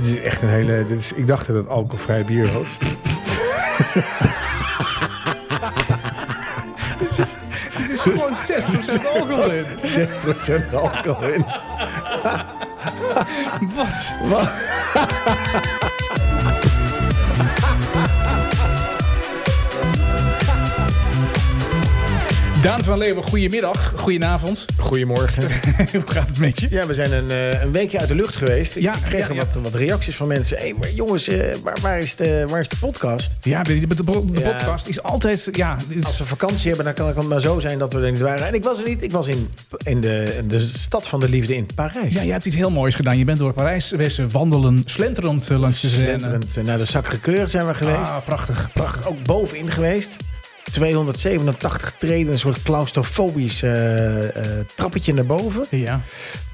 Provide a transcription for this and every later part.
Dit is echt een hele... Dit is, ik dacht dat het alcoholvrij bier was. Het is gewoon 6% alcohol in. 6% alcohol in. Wat? Daan van Leeuwen, goedemiddag, goedenavond. Goedemorgen. Hoe gaat het met je? Ja, we zijn een, eh, een weekje uit de lucht geweest. Ik Ja, kreeg ja, ja. Wat, wat reacties van mensen. Hé, maar jongens, eh, waar, waar, is de, waar is de podcast? Ja, de, de, podcast is altijd... Ja, is- Als we vakantie hebben, dan kan het maar zo zijn dat we er niet waren. En ik was er niet. Ik was in, in, de, in de stad van de liefde in Parijs. ja, je hebt iets heel moois gedaan. Je bent door Parijs geweest, wandelen, slenterend eh, langs de Seine. Slenterend naar de Sacré-Cœur zijn we geweest. Ah, prachtig. Prachtig. Ook bovenin geweest. 287 treden, een soort claustrofobisch eh, eh, trappetje naar boven. Ja,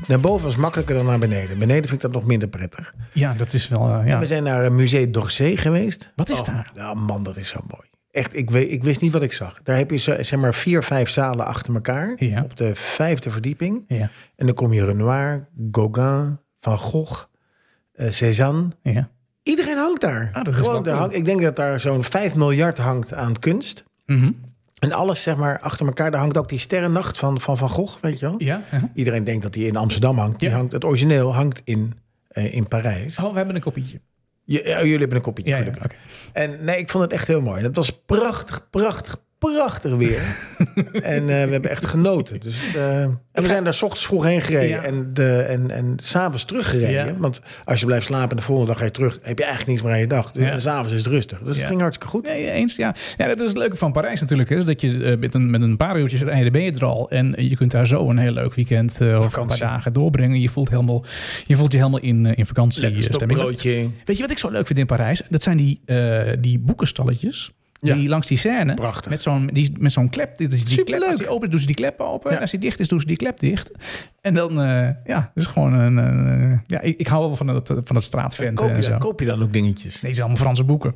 Naar boven was makkelijker dan naar beneden. Beneden vind ik dat nog minder prettig. ja dat is wel... eh, ja. We zijn naar het Musée d'Orsay geweest. Wat is Oh, daar? Ja, man, dat is zo mooi. Echt, ik, weet, ik wist niet wat ik zag. Daar heb je zeg maar vier, vijf zalen achter elkaar. Ja. Op de vijfde verdieping. Ja, En dan kom je Renoir, Gauguin, Van Gogh, Cézanne. ja. Iedereen hangt daar. Ah, dat Gewoon, daar hangt, ik denk dat daar zo'n 5 miljard hangt aan kunst. Mhm. En alles zeg maar achter elkaar. Daar hangt ook die sterrennacht van Van, van Gogh, weet je wel? Ja. Iedereen denkt dat die in Amsterdam hangt. Die Ja. hangt het origineel hangt in, eh, in Parijs. Oh, we hebben een kopietje. Je- ja, jullie hebben een kopietje, Ja, ja. En nee, ik vond het echt heel mooi. Het was prachtig, prachtig, prachtig weer. en eh, we hebben echt genoten. Dus, eh, en we zijn daar s ochtends vroeg heen gereden. Ja. En, de, en, en s'avonds teruggereden. Ja. Want als je blijft slapen en de volgende dag ga je terug... heb je eigenlijk niks meer aan je dag. Dus, Ja. En s'avonds is het rustig. Dus het ging hartstikke goed. Nee, eens, ja. Ja, dat is het leuke van Parijs natuurlijk. Hè, dat je eh, met, een, met een paar uurtjes rijden ben je er al. En je kunt daar zo een heel leuk weekend of een paar dagen doorbrengen. Je voelt, helemaal, je voelt je helemaal in, in vakantie. Lekker stokbroodje. Weet je wat ik zo leuk vind in Parijs? Dat zijn die, die boekenstalletjes. Ja. Die langs die scène. Prachtig. Met zo'n, die, met zo'n klep. Dit is die Superleuk. klep. Als die open is, doen ze die klep open. Ja. En als die dicht is, doen ze die klep dicht. En dan, eh, ja, het is gewoon een... eh, ja, ik, ik hou wel van dat, van dat straatvent Koop en je, zo. dan, koop je dan ook dingetjes? Nee, het zijn allemaal Franse boeken.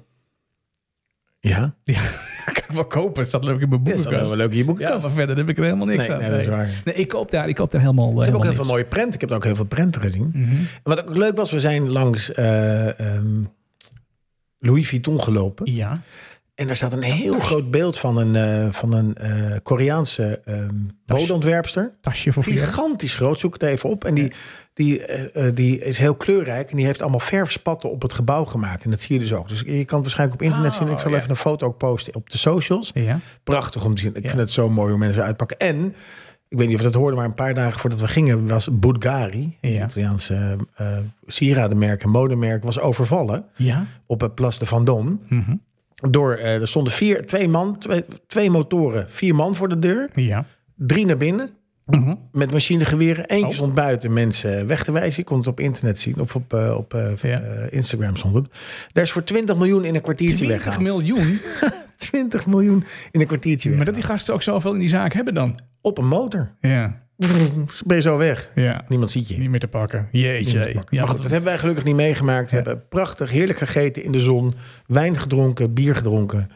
Ja? Ja, dat kan ik wel kopen. Het staat leuk in mijn Dat is wel leuk in je Ja, boekenkast. maar verder heb ik er helemaal niks nee, aan. nee, dat is waar. Nee, ik koop daar, ik koop daar helemaal, Ze hebben ook heel veel mooie prenten. Ik heb ook heel veel prenten gezien. Mhm. Wat ook leuk was, we zijn langs eh, ehm, Louis Vuitton gelopen. Ja, En daar staat een heel groot beeld van een, eh, van een eh, Koreaanse ehm modeontwerpster. tasje voor vier. Gigantisch groot, zoek het even op. En die, die, eh, die is heel kleurrijk. En die heeft allemaal verfspatten op het gebouw gemaakt. En dat zie je dus ook. Dus je kan het waarschijnlijk op internet Oh, zien. Ik zal ja. even een foto ook posten op de socials. Ja. Prachtig om te zien. Ik Ja. vind het zo mooi hoe mensen uitpakken. En, ik weet niet of we dat hoorden, maar een paar dagen voordat we gingen... was Bulgari, Ja. het Italiaanse eh sieradenmerk en modemerk... was overvallen Ja. op het Place de Vendôme. Mhm. Door, eh, er stonden vier, twee man, twee, twee motoren, vier man voor de deur. Ja. Drie naar binnen Mhm. met machinegeweren. Eentje Oh. stond buiten mensen weg te wijzen. Je kon het op internet zien. Of op, eh, op eh, Ja. Instagram stond het. Daar is voor 20 miljoen in een kwartiertje 20 weggehaald. miljoen. 20 miljoen in een kwartiertje Maar dat die gasten ook zoveel in die zaak hebben dan. Op een motor. Ja. Ben je zo weg. Ja. Niemand ziet je. Niet meer te pakken. Jeetje. te pakken. Ja, maar goed, dat hebben wij gelukkig niet meegemaakt. We Ja. hebben prachtig, heerlijk gegeten in de zon. Wijn gedronken, bier gedronken,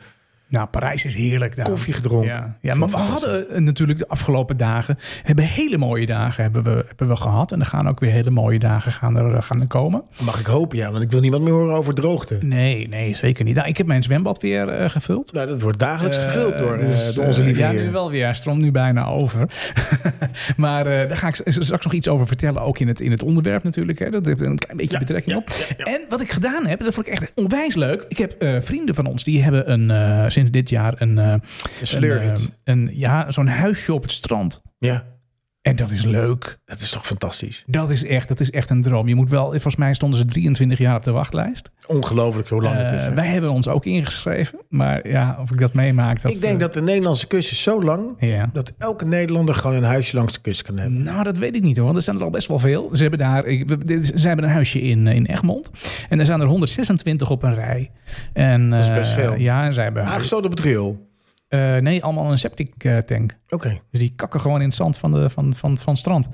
Nou, Parijs is heerlijk daar. koffie gedronken. Ja, ja maar we hadden eh, natuurlijk de afgelopen dagen... hebben hele mooie dagen hebben we, hebben we gehad. En er gaan ook weer hele mooie dagen gaan er, gaan er komen. Mag ik hopen, ja. Want ik wil niemand meer horen over droogte. Nee, nee, zeker niet. Nou, ik heb mijn zwembad weer eh, gevuld. Nou, dat wordt dagelijks gevuld Eh, door, eh, dus, door onze eh, lieve Ja, nu wel weer. Hij stroomt nu bijna over. maar eh, daar ga ik straks nog iets over vertellen. Ook in het, in het onderwerp natuurlijk. Hè. Dat heeft een klein beetje betrekking op. En wat ik gedaan heb, dat vond ik echt onwijs leuk. Ik heb eh, vrienden van ons, die hebben een, eh, sinds dit jaar een... eh, Een eh, een, ja, zo'n huisje op het strand. ja, En dat is leuk. dat is toch fantastisch. Dat is echt, dat is echt een droom. Je moet wel, volgens mij stonden ze 23 jaar op de wachtlijst. Ongelooflijk hoe lang het is. Eh, hè? wij hebben ons ook ingeschreven. Maar ja, of ik dat meemaak. Dat, ik denk eh, dat de Nederlandse kust is zo lang... Dat elke Nederlander gewoon een huisje langs de kust kan hebben. Nou, dat weet ik niet hoor. Want er zijn er al best wel veel. Ze hebben daar, ik, dit is- ze hebben een huisje in, eh, in Egmond. En er zijn er 126 op een rij. En, Dat is best veel. Ja, en zij hebben. Aangesloten op het riool. Eh, nee, allemaal een septic eh, tank. Oké. Dus die kakken gewoon in het zand van, de, van, van, van het strand.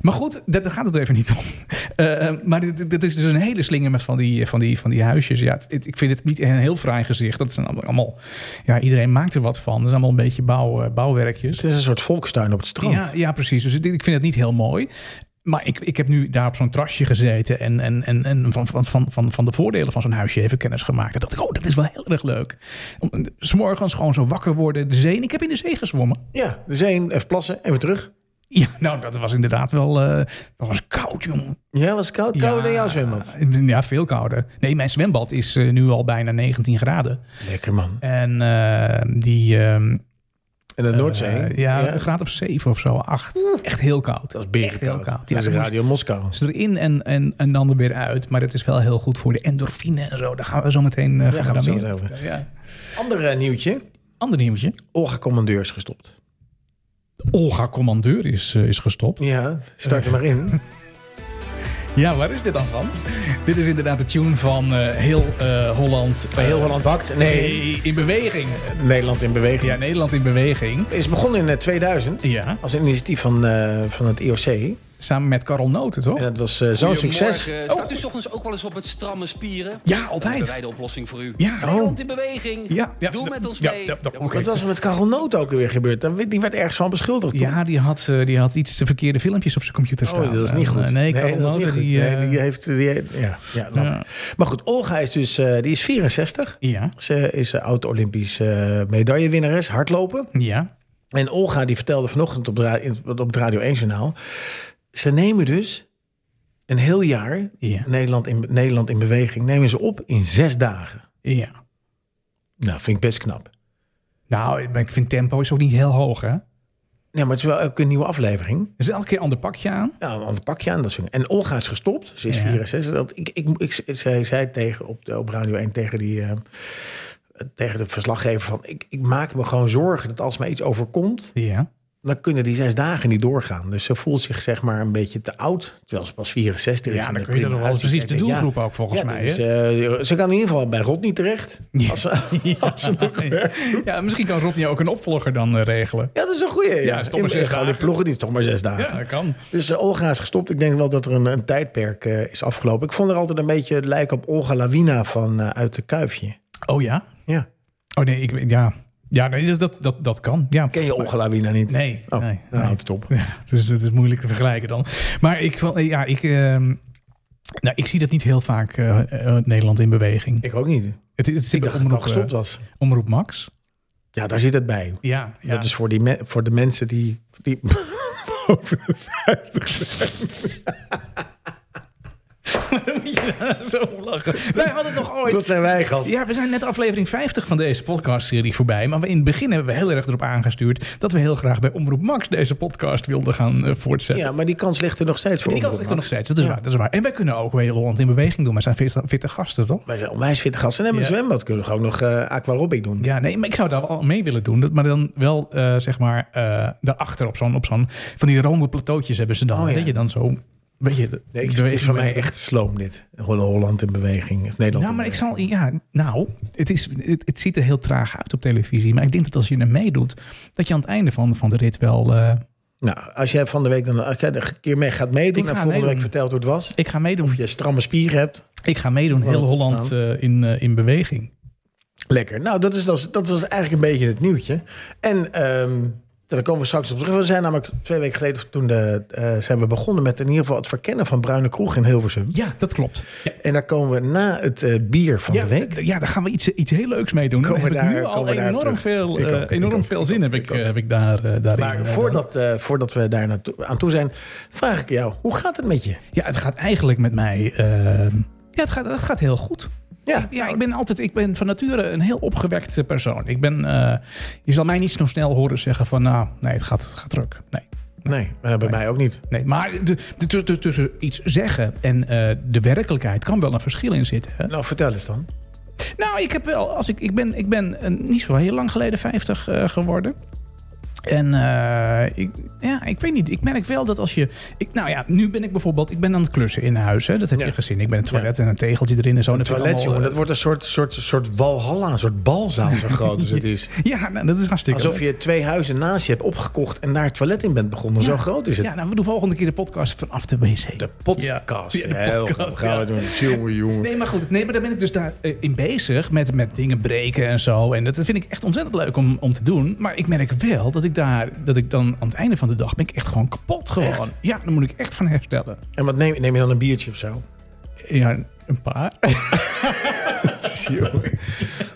Maar goed, dat, daar gaat het even niet om. Eh, maar dit, dit is dus een hele slinger met van die, van die, van die huisjes. Ja, het- het- ik vind het niet een heel fraai gezicht. Dat zijn allemaal... Ja, iedereen maakt er wat van. Dat zijn allemaal een beetje bouw, bouwwerkjes. Het is een soort volkstuin op het strand. Ja, ja, precies. Dus ik ik vind het niet heel mooi. Maar ik, ik heb nu daar op zo'n trasje gezeten en, en, en, en van, van, van, van, de voordelen van zo'n huisje even kennis gemaakt. En dacht ik, oh, dat is wel heel erg leuk. Om, 's morgens gewoon zo wakker worden, de zee. Ik heb in de zee gezwommen. Ja, de zee, even plassen en weer terug. Ja, nou, dat was inderdaad wel, eh dat was koud, jongen. Ja, was koud? Kouder dan Ja, jouw zwembad? Ja, veel kouder. Nee, mijn zwembad is eh, nu al bijna 19 graden. Lekker man. En eh, die... ehm, En de Noordzee? eh, ja, een graad of 7 of zo, 8. Echt heel koud. Dat is Echt berenkoud. heel koud. Dat Ja, is dan moest- Radio Moskou. is erin en, en, en dan er weer uit. Maar het is wel heel goed voor de endorfine en zo. Daar gaan we zo meteen uh, gaan we zo over. Ja. Ander eh, nieuwtje. Ander nieuwtje. Olga Commandeur is gestopt. Olga Commandeur is, is gestopt. Ja, start er maar in. Ja, waar is dit dan van? Dit is inderdaad de tune van eh, heel eh, Holland. Heel Holland bakt. Nee, Nee, in beweging. Nederland in beweging. Ja, Nederland in beweging. Is begonnen in eh, 2000 Ja, als initiatief van, eh, van het IOC. Samen met Karel Noten, toch? En dat was eh, zo'n succes. Goedemorgen. Staat u 's ochtends ook wel eens op het stramme spieren? Ja, Dan hebben wij altijd. de oplossing voor u. Ja, Nederland in beweging. Ja, ja, Doe met ons ja, mee. ja. Wat was er met Karel Noot ook weer gebeurd? Die werd ergens van beschuldigd. toch? Ja, die had, eh, die had iets te verkeerde filmpjes op zijn computer staan. Oh, dat is niet En, goed. eh, nee, Karel dat is Noten, die... Nee, eh, die heeft, die heeft- ja, ja. Maar goed, Olga is dus eh, die is 64. Ja, Ze is een oud-Olympisch eh, medaillewinnares, hardlopen. ja. En Olga die vertelde vanochtend op, de op het Radio 1 journaal. Ze nemen dus een heel jaar Ja. Nederland in, Nederland in beweging. Nemen ze op in zes dagen. ja. Nou, vind ik best knap. Nou, ik vind tempo is ook niet heel hoog, hè? Nee, maar het is wel elke nieuwe aflevering. Er is elke keer een ander pakje aan. Ja, een ander pakje aan. Dat soort. En Olga is gestopt. Ze is Ja. 64. Dat, ik, ik, ik, zei tegen op, de, op Radio 1 tegen, die, eh, tegen de verslaggever van... Ik, ik maak me gewoon zorgen dat als mij iets overkomt... Ja. Dan kunnen die zes dagen niet doorgaan. Dus ze voelt zich zeg maar een beetje te oud. Terwijl ze pas 64 is. Ja, dan kun je dat nog wel precies de ja, doelgroep ook volgens ja, mij. dus, ze kan in ieder geval bij Rodney terecht. Als ze, als ze nog werkt. ja, misschien kan Rodney ook een opvolger dan eh, regelen. Ja, dat is een goeie. Ja, Ja, toch maar zes dagen. Die ploegen die is toch maar zes dagen. Ja, dat kan. Dus eh, Olga is gestopt. Ik denk wel dat er een, een tijdperk is afgelopen. Ik vond er altijd een beetje het lijken op Olga Lawina van uit de Kuifje. Oh ja? Ja. Oh nee, ik, ja. Ja, nee, dat, dat, dat, dat kan. Ja. Ken je Olga Lawina niet? Nee, Oh, nee. nou, nee. het op. Ja, het, is, het is moeilijk te vergelijken dan. Maar ik, ja, ik, ehm, nou, ik zie dat niet heel vaak eh, Nederland in beweging. Ik ook niet. Het, het Ik zit dacht dat het al omroep, gestopt eh, was. omroep Max. Ja, daar zit het bij. Ja, ja. Dat is voor, die me- voor de mensen die, die boven de 50 zijn. Dan moet je daar zo lachen. Wij hadden nog ooit... Dat zijn wij, gast. Ja, we zijn net aflevering 50 van deze podcastserie voorbij. Maar we in het begin hebben we heel erg erop aangestuurd... dat we heel graag bij Omroep Max deze podcast wilden gaan eh, voortzetten. Ja, maar die kans ligt er nog steeds voor. die kans ligt er nog steeds, dat is, Ja. waar, dat is waar. En wij kunnen ook heel Holland in beweging doen. Maar zijn fitte, fitte gasten, toch? Wij zijn onwijs fitte gasten. En hebben Ja. een zwembad. Kunnen we ook nog eh aquarobic doen. Ja, nee, maar ik zou daar wel mee willen doen. Dat- Maar dan wel, eh, zeg maar, daarachter op zo'n... Van die ronde plateautjes hebben ze dan. Oh, ja. Weet je, dan zo... Weet je, Nee, ik, het is voor mij echt sloom dit. Hol- Holland in beweging. Nederland Nou, maar ik zal... Ja, nou, het, is, het, het ziet er heel traag uit op televisie. Maar ik denk dat als je er meedoet... dat je aan het einde van, van de rit wel... eh, Nou, als jij van de week dan als jij er een keer mee gaat meedoen... Ik en ga volgende meedoen. week vertelt hoe het was... ik ga meedoen. of je stramme spieren hebt... Ik ga meedoen. Heel Holland eh, in, eh, in beweging. Lekker. Nou, dat, is, dat, was, dat was eigenlijk een beetje het nieuwtje. En ehm, daar komen we straks op terug. We zijn namelijk twee weken geleden toen de, eh, zijn we begonnen met in ieder geval het verkennen van Bruine Kroeg in Hilversum. Ja, dat klopt. Ja, En daar komen we na het eh, bier van ja, de week. ja, daar gaan we iets, iets heel leuks mee doen. Daar heb ik daar- nu al komen we daar enorm terug. veel, ook, enorm ook, veel zin heb ik, heb ik daar, eh, daarin. Maar voordat, voordat we daar naartoe, aan toe zijn, vraag ik jou, hoe gaat het met je? Ja, het gaat eigenlijk met mij... ja, het gaat, het gaat heel goed. Ja, Ja, ik ben altijd, ik ben van nature een heel opgewekte persoon. Ik ben, eh, je zal mij niet zo snel horen zeggen van, nou, nee, het gaat, het gaat druk. Nee, Nee, eh, bij mij ook niet. nee. Maar de, de, de- de- tussen iets zeggen en eh, de werkelijkheid kan wel een verschil in zitten. Hè? Nou, vertel eens dan. Nou, ik heb wel, als ik, ik ben, ik ben niet zo heel lang geleden 50 eh, geworden. En eh, ik, ja, ik weet niet. Ik merk wel dat als je. Ik, nou ja, nu ben ik bijvoorbeeld. Ik ben aan het klussen in huis. Hè, dat heb Ja. je gezien. Ik ben een toilet en een tegeltje erin en zo. Een toilet, jongen, eh, dat wordt een soort, soort, soort walhalla, een soort balzaal zo groot als het is. Ja, nou, dat is hartstikke Alsof leuk. je twee huizen naast je hebt opgekocht en daar het toilet in bent begonnen. Zo groot is het. Ja, nou, we doen volgende keer de podcast vanaf de wc. De podcast. Ja, de Heel podcast, goed, gaan we doen. Jongen, jongen. Nee, maar goed. Nee, maar daar ben ik dus daar eh, in bezig met, met dingen breken en zo. En dat vind ik echt ontzettend leuk om, om te doen. Maar ik merk wel dat ik ik daar, dat ik dan aan het einde van de dag ben ik echt gewoon kapot gewoon. Echt? Ja, dan moet ik echt van herstellen. En wat neem, neem je dan een biertje of zo? Ja, een paar.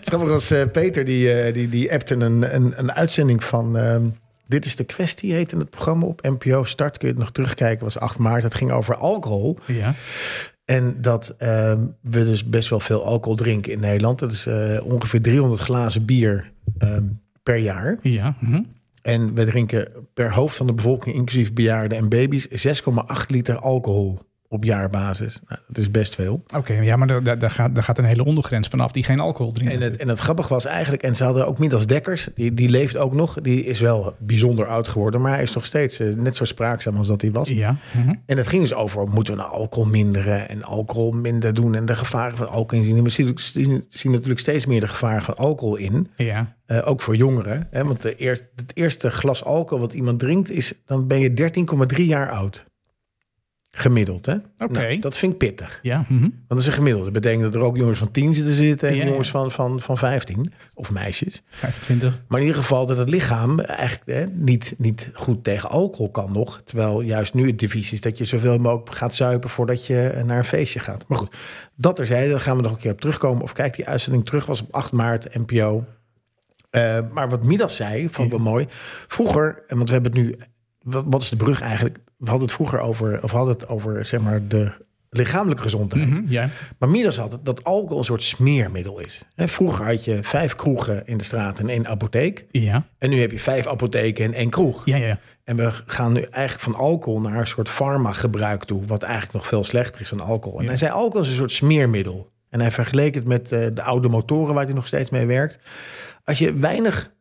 Was, eh, Peter die, eh, die, die appte een, een, een uitzending van... ehm, Dit is de kwestie, heette het programma op NPO Start. Kun je het nog terugkijken, was 8 maart. Het ging over alcohol. Ja. En dat ehm, we dus best wel veel alcohol drinken in Nederland. Dat is eh, ongeveer 300 glazen bier ehm, per jaar. Ja. mhm. En we drinken per hoofd van de bevolking, inclusief bejaarden en baby's, 6,8 liter alcohol op jaarbasis. Nou, dat is best veel. Oké, ja, maar daar, daar, gaat, daar gaat een hele ondergrens vanaf die geen alcohol drinkt. En het, en het grappige was eigenlijk, en ze hadden ook Midas Dekkers, die, die leeft ook nog. Die is wel bijzonder oud geworden, maar hij is nog steeds eh, net zo spraakzaam als dat hij was. Ja. mhm. En het ging dus over, moeten we nou alcohol minderen en alcohol minder doen en de gevaren van alcohol inzien. We zien, zien, zien natuurlijk steeds meer de gevaren van alcohol in. Ja. Eh, ook voor jongeren. Hè? Want de eerst, het eerste glas alcohol wat iemand drinkt, is dan ben je 13,3 jaar oud. Gemiddeld, hè? Oké. Nou, dat vind ik pittig. Ja. mhm. Want dat is een gemiddelde. Dat betekent dat er ook jongens van 10 zitten zitten en Ja, ja. jongens van, van, van 15 of meisjes. 25. Maar in ieder geval dat het lichaam eigenlijk hè, niet, niet goed tegen alcohol kan nog. Terwijl juist nu het devies is dat je zoveel mogelijk gaat zuipen voordat je naar een feestje gaat. Maar goed, dat er zijn, daar gaan we nog een keer op terugkomen. Of kijk, die uitzending terug was op 8 maart, NPO. Eh, maar wat Midas zei, vond ik wel mooi. Vroeger, en want we hebben het nu, wat is de brug eigenlijk? We hadden het vroeger over, of hadden het over, zeg maar, de lichamelijke gezondheid. Mhm, Ja. Maar Midas had het dat alcohol een soort smeermiddel is. Vroeger had je vijf kroegen in de straat en één apotheek. Ja. En nu heb je vijf apotheken en één kroeg. Ja, ja. En we gaan nu eigenlijk van alcohol naar een soort farmagebruik toe. Wat eigenlijk nog veel slechter is dan alcohol. En Ja. hij zei alcohol is een soort smeermiddel. En hij vergeleek het met eh, de oude motoren waar hij nog steeds mee werkt. Als je weinig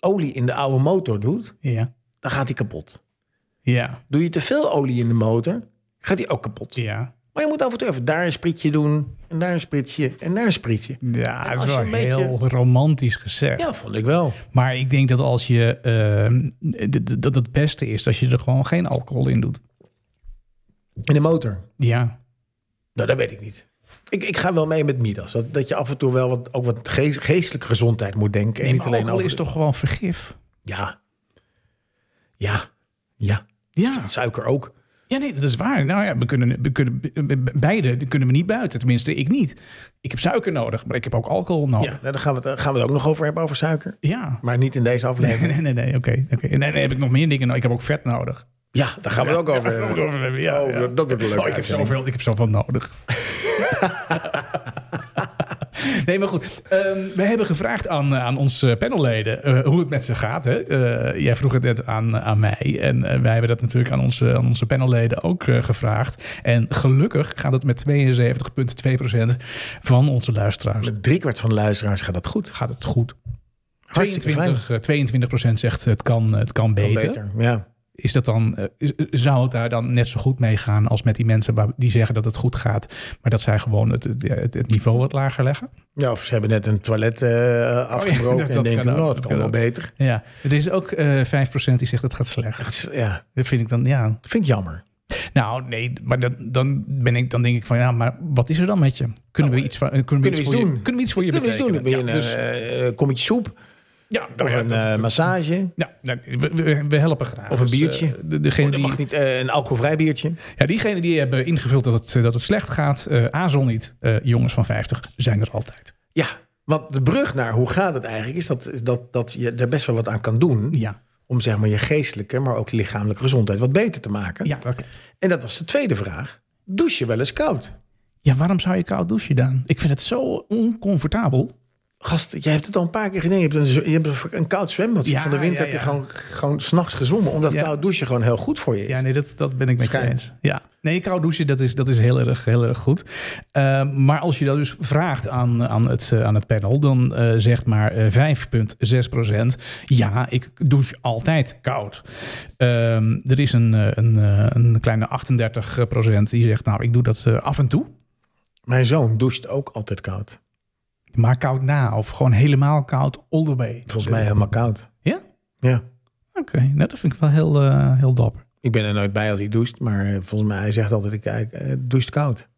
olie in de oude motor doet, Ja. dan gaat hij kapot. Ja. Doe je te veel olie in de motor, gaat hij ook kapot. Ja. Maar je moet af en toe even daar een spritje doen. En daar een spritje. En daar een spritje. Ja, dat is wel een beetje- heel romantisch gezegd. Ja, vond ik wel. Maar ik denk dat als je ehm, dat het beste is als je er gewoon geen alcohol in doet. In de motor. Ja. Nou, dat weet ik niet. Ik, ik ga wel mee met Midas. Dat, dat je af en toe wel wat, ook wat geest- geestelijke gezondheid moet denken. En Nee, niet alleen alcohol over... is toch gewoon vergif? Ja. Ja. Ja. Ja. Suiker ook. Ja, nee, dat is waar. Nou ja, we kunnen, we kunnen beide kunnen we niet buiten. Tenminste, ik niet. Ik heb suiker nodig, maar ik heb ook alcohol nodig. Ja, nou, daar gaan we, het, gaan we het ook nog over hebben, over suiker. Ja. Maar niet in deze aflevering. nee, nee, nee, oké. oké. Nee, nee, heb ik nog meer dingen nodig. Ik heb ook vet nodig. Ja, daar gaan we het ook over Ja, hebben. over hebben, ja, Oh, ja. dat- wordt een leuke Oh, ik, heb zoveel, ik heb zoveel nodig. nee, maar goed. Ehm, we hebben gevraagd aan, aan onze panelleden eh, hoe het met ze gaat. Hè? Eh, jij vroeg het net aan, aan mij. En eh, wij hebben dat natuurlijk aan onze, aan onze panelleden ook eh, gevraagd. En gelukkig gaat het met 72,2% van onze luisteraars. Met driekwart van de luisteraars gaat dat goed. Gaat het goed. Hartstikke 22, eh, 22% zegt het kan, het kan beter. Beter. Ja. Is dat dan, eh, zou het daar dan net zo goed mee gaan als met die mensen waar- die zeggen dat het goed gaat, maar dat zij gewoon het, het, het- het niveau wat lager leggen? ja, of ze hebben net een toilet eh, afgebroken Oh dat- en dat denken, ook, nou, dat het kan wel beter. Ja, er is ook eh 5% die zegt het gaat slecht. Dat Ja, Dat vind ik dan, ja. vind ik jammer. Nou, nee, maar dan, dan, ben ik, dan denk ik van, ja, maar wat is er dan met je? Kunnen we iets, kunnen we Kunnen iets we je, doen? kunnen we iets voor je Kunnen we iets doen? betekenen? Ben je Ja, een dus- soep? Ja, nou Of ja, een eh, massage? ja, nou, we, we, helpen graag. Of een Dus, biertje? de, degene Oh, dat die, mag niet. eh, een alcoholvrij biertje? Ja, diegenen die hebben ingevuld dat het, dat het slecht gaat, aarzel niet. Jongens van 50 zijn er altijd. Ja, want de brug naar hoe gaat het eigenlijk... is dat, dat, dat je er best wel wat aan kan doen... Ja, om zeg maar je geestelijke, maar ook je lichamelijke gezondheid... wat beter te maken. ja dat klopt. En dat was de tweede vraag. Douche je wel eens koud? Ja, waarom zou je koud douchen dan? Ik vind het zo oncomfortabel. Gast, jij hebt het al een paar keer gedaan. Je hebt een, je hebt een, koud zwembad. Ja, Van de winter ja, heb je ja. gewoon, gewoon s'nachts gezongen. Omdat koud douchen gewoon heel goed voor je is. Ja, nee, dat, dat ben ik met je eens. Ja. Nee, koud douchen, dat is, dat is heel, erg, heel erg goed. Uh, maar als je dat dus vraagt aan, aan, het, uh, aan het panel, dan uh, zegt maar uh, 5,6 procent... ja, ik douche altijd koud. Um, er is een, een, een kleine 38 procent die zegt... nou, ik doe dat af en toe. Mijn zoon doucht ook altijd koud. Maar koud na, of gewoon helemaal koud all the way? Volgens mij helemaal koud. Ja? Ja. Oké, okay, nou, dat vind ik wel heel, uh, heel dapper. Ik ben er nooit bij als hij doucht, maar uh, volgens mij hij zegt altijd, ik uh, doucht koud.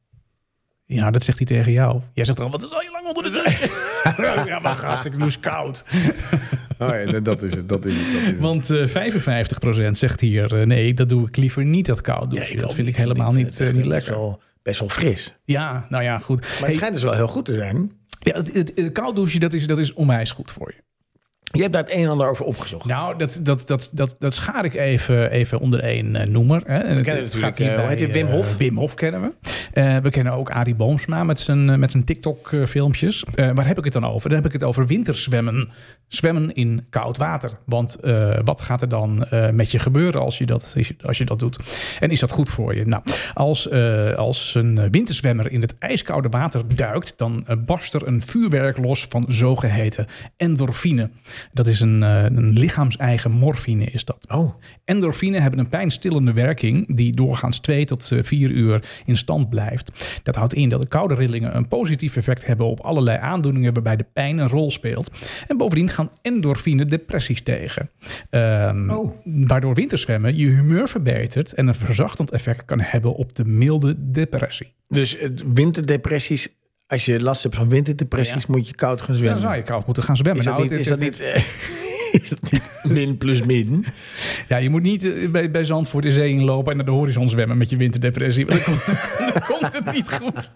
Ja, dat zegt hij tegen jou. Jij zegt dan, wat is al je lang onder de douche? ja, maar gast, ik douche koud. Oh ja, dat is het. Dat is het, dat is het. Want eh 55% zegt hier, eh, nee, dat doe ik liever niet, dat koud Ja, douchen. dat ook vind ik helemaal niet, eh, echt niet best lekker. Wel, best wel fris. Ja, nou ja, goed. Maar Hey, het schijnt dus wel heel goed te zijn. Ja, het, het, koud douchen, dat is, dat is onwijs goed voor je. Je hebt daar het een en ander over opgezocht. Nou, dat, dat, dat, dat, dat schaar ik even, even onder één eh, noemer. Hè. En het- kennen het natuurlijk, gaat eh, hoe heet hij, Wim eh, Hof? Wim Hof kennen we. Eh, we kennen ook Arie Boomsma met zijn, met zijn TikTok-filmpjes. waar heb ik het dan over? Dan heb ik het over winterzwemmen. Zwemmen in koud water. Want eh, wat gaat er dan eh, met je gebeuren als je, dat, als je dat doet? En is dat goed voor je? Nou, als, eh, als een winterzwemmer in het ijskoude water duikt... dan barst er een vuurwerk los van zogeheten endorfine. Dat is een, eh, een lichaams-eigen morfine is dat. Oh, Endorfine hebben een pijnstillende werking die doorgaans 2 tot 4 uur in stand blijft. Dat houdt in dat de koude rillingen een positief effect hebben op allerlei aandoeningen waarbij de pijn een rol speelt. En bovendien gaan endorfine depressies tegen. Ehm, Oh. Waardoor winterzwemmen je humeur verbetert en een verzachtend effect kan hebben op de milde depressie. dus winterdepressies. Als je last hebt van winterdepressies, Ja. moet je koud gaan Dan zwemmen. zou je koud moeten gaan zwemmen. Is dat Nou, niet, het- is dat niet, is dat niet min plus min? Ja, je moet niet eh, bij, bij Zandvoort de zee inlopen en naar de horizon zwemmen met je winterdepressie. Want dan, komt- dan komt het niet goed.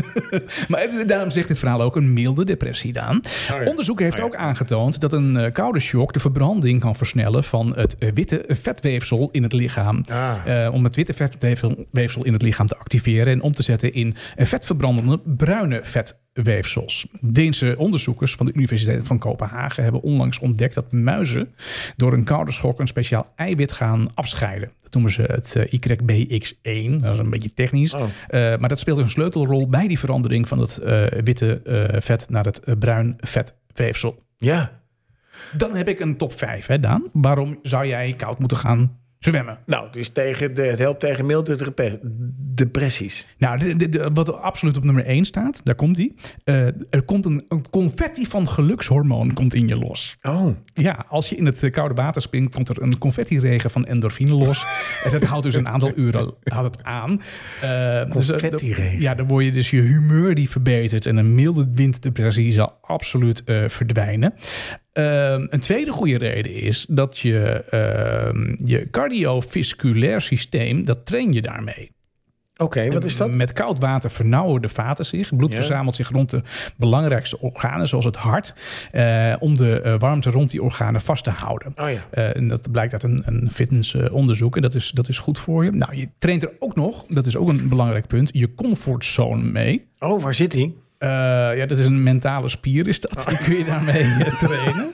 maar het- daarom zegt dit verhaal ook een milde depressie, Daan. ja. Onderzoek heeft Oh ja. ook aangetoond dat een eh, koude shock de verbranding kan versnellen van het eh, witte vetweefsel in het lichaam. Ah. Om het witte vetweefsel weefsel in het lichaam te activeren en om te zetten in vetverbrandende bruine vetweefsels. Deense onderzoekers van de Universiteit van Kopenhagen hebben onlangs ontdekt dat muizen door een koude schok een speciaal eiwit gaan afscheiden. Dat noemen ze het eh, YBX1. Dat is een beetje technisch. Oh. Eh, maar dat speelt een sleutelrol bij die verandering van het eh, witte vet naar het bruin vetweefsel. Ja. Dan heb ik een top 5, hè Daan. Waarom zou jij koud moeten gaan zwemmen? Nou, dus tegen de, het helpt tegen milde depressies. Nou, de, de- de- wat absoluut op nummer 1 staat, daar komt hij. er komt een, een confetti van gelukshormoon komt in je los. Oh, Ja, als je in het eh, koude water springt, komt er een confetti-regen van endorfine los. en dat houdt dus een aantal uren houdt het aan. Eh, dus, eh, Confetti-regen. ja, dan word je dus je humeur die verbetert. En een milde winddepressie zal absoluut eh, verdwijnen. Ehm, een tweede goede reden is dat je ehm, je cardiovasculair systeem, dat train je daarmee. oké. wat is dat? Met koud water vernauwen de vaten zich. Bloed Ja. verzamelt zich rond de belangrijkste organen, zoals het hart, eh, om de eh, warmte rond die organen vast te houden. Oh ja. Eh, en dat blijkt uit een, een fitnessonderzoek en dat is, dat is goed voor je. Nou, je traint er ook nog, dat is ook een belangrijk punt, je comfortzone mee. Oh, waar zit hij? Eh, ja, dat is een mentale spier, is dat. Die kun je daarmee eh, trainen.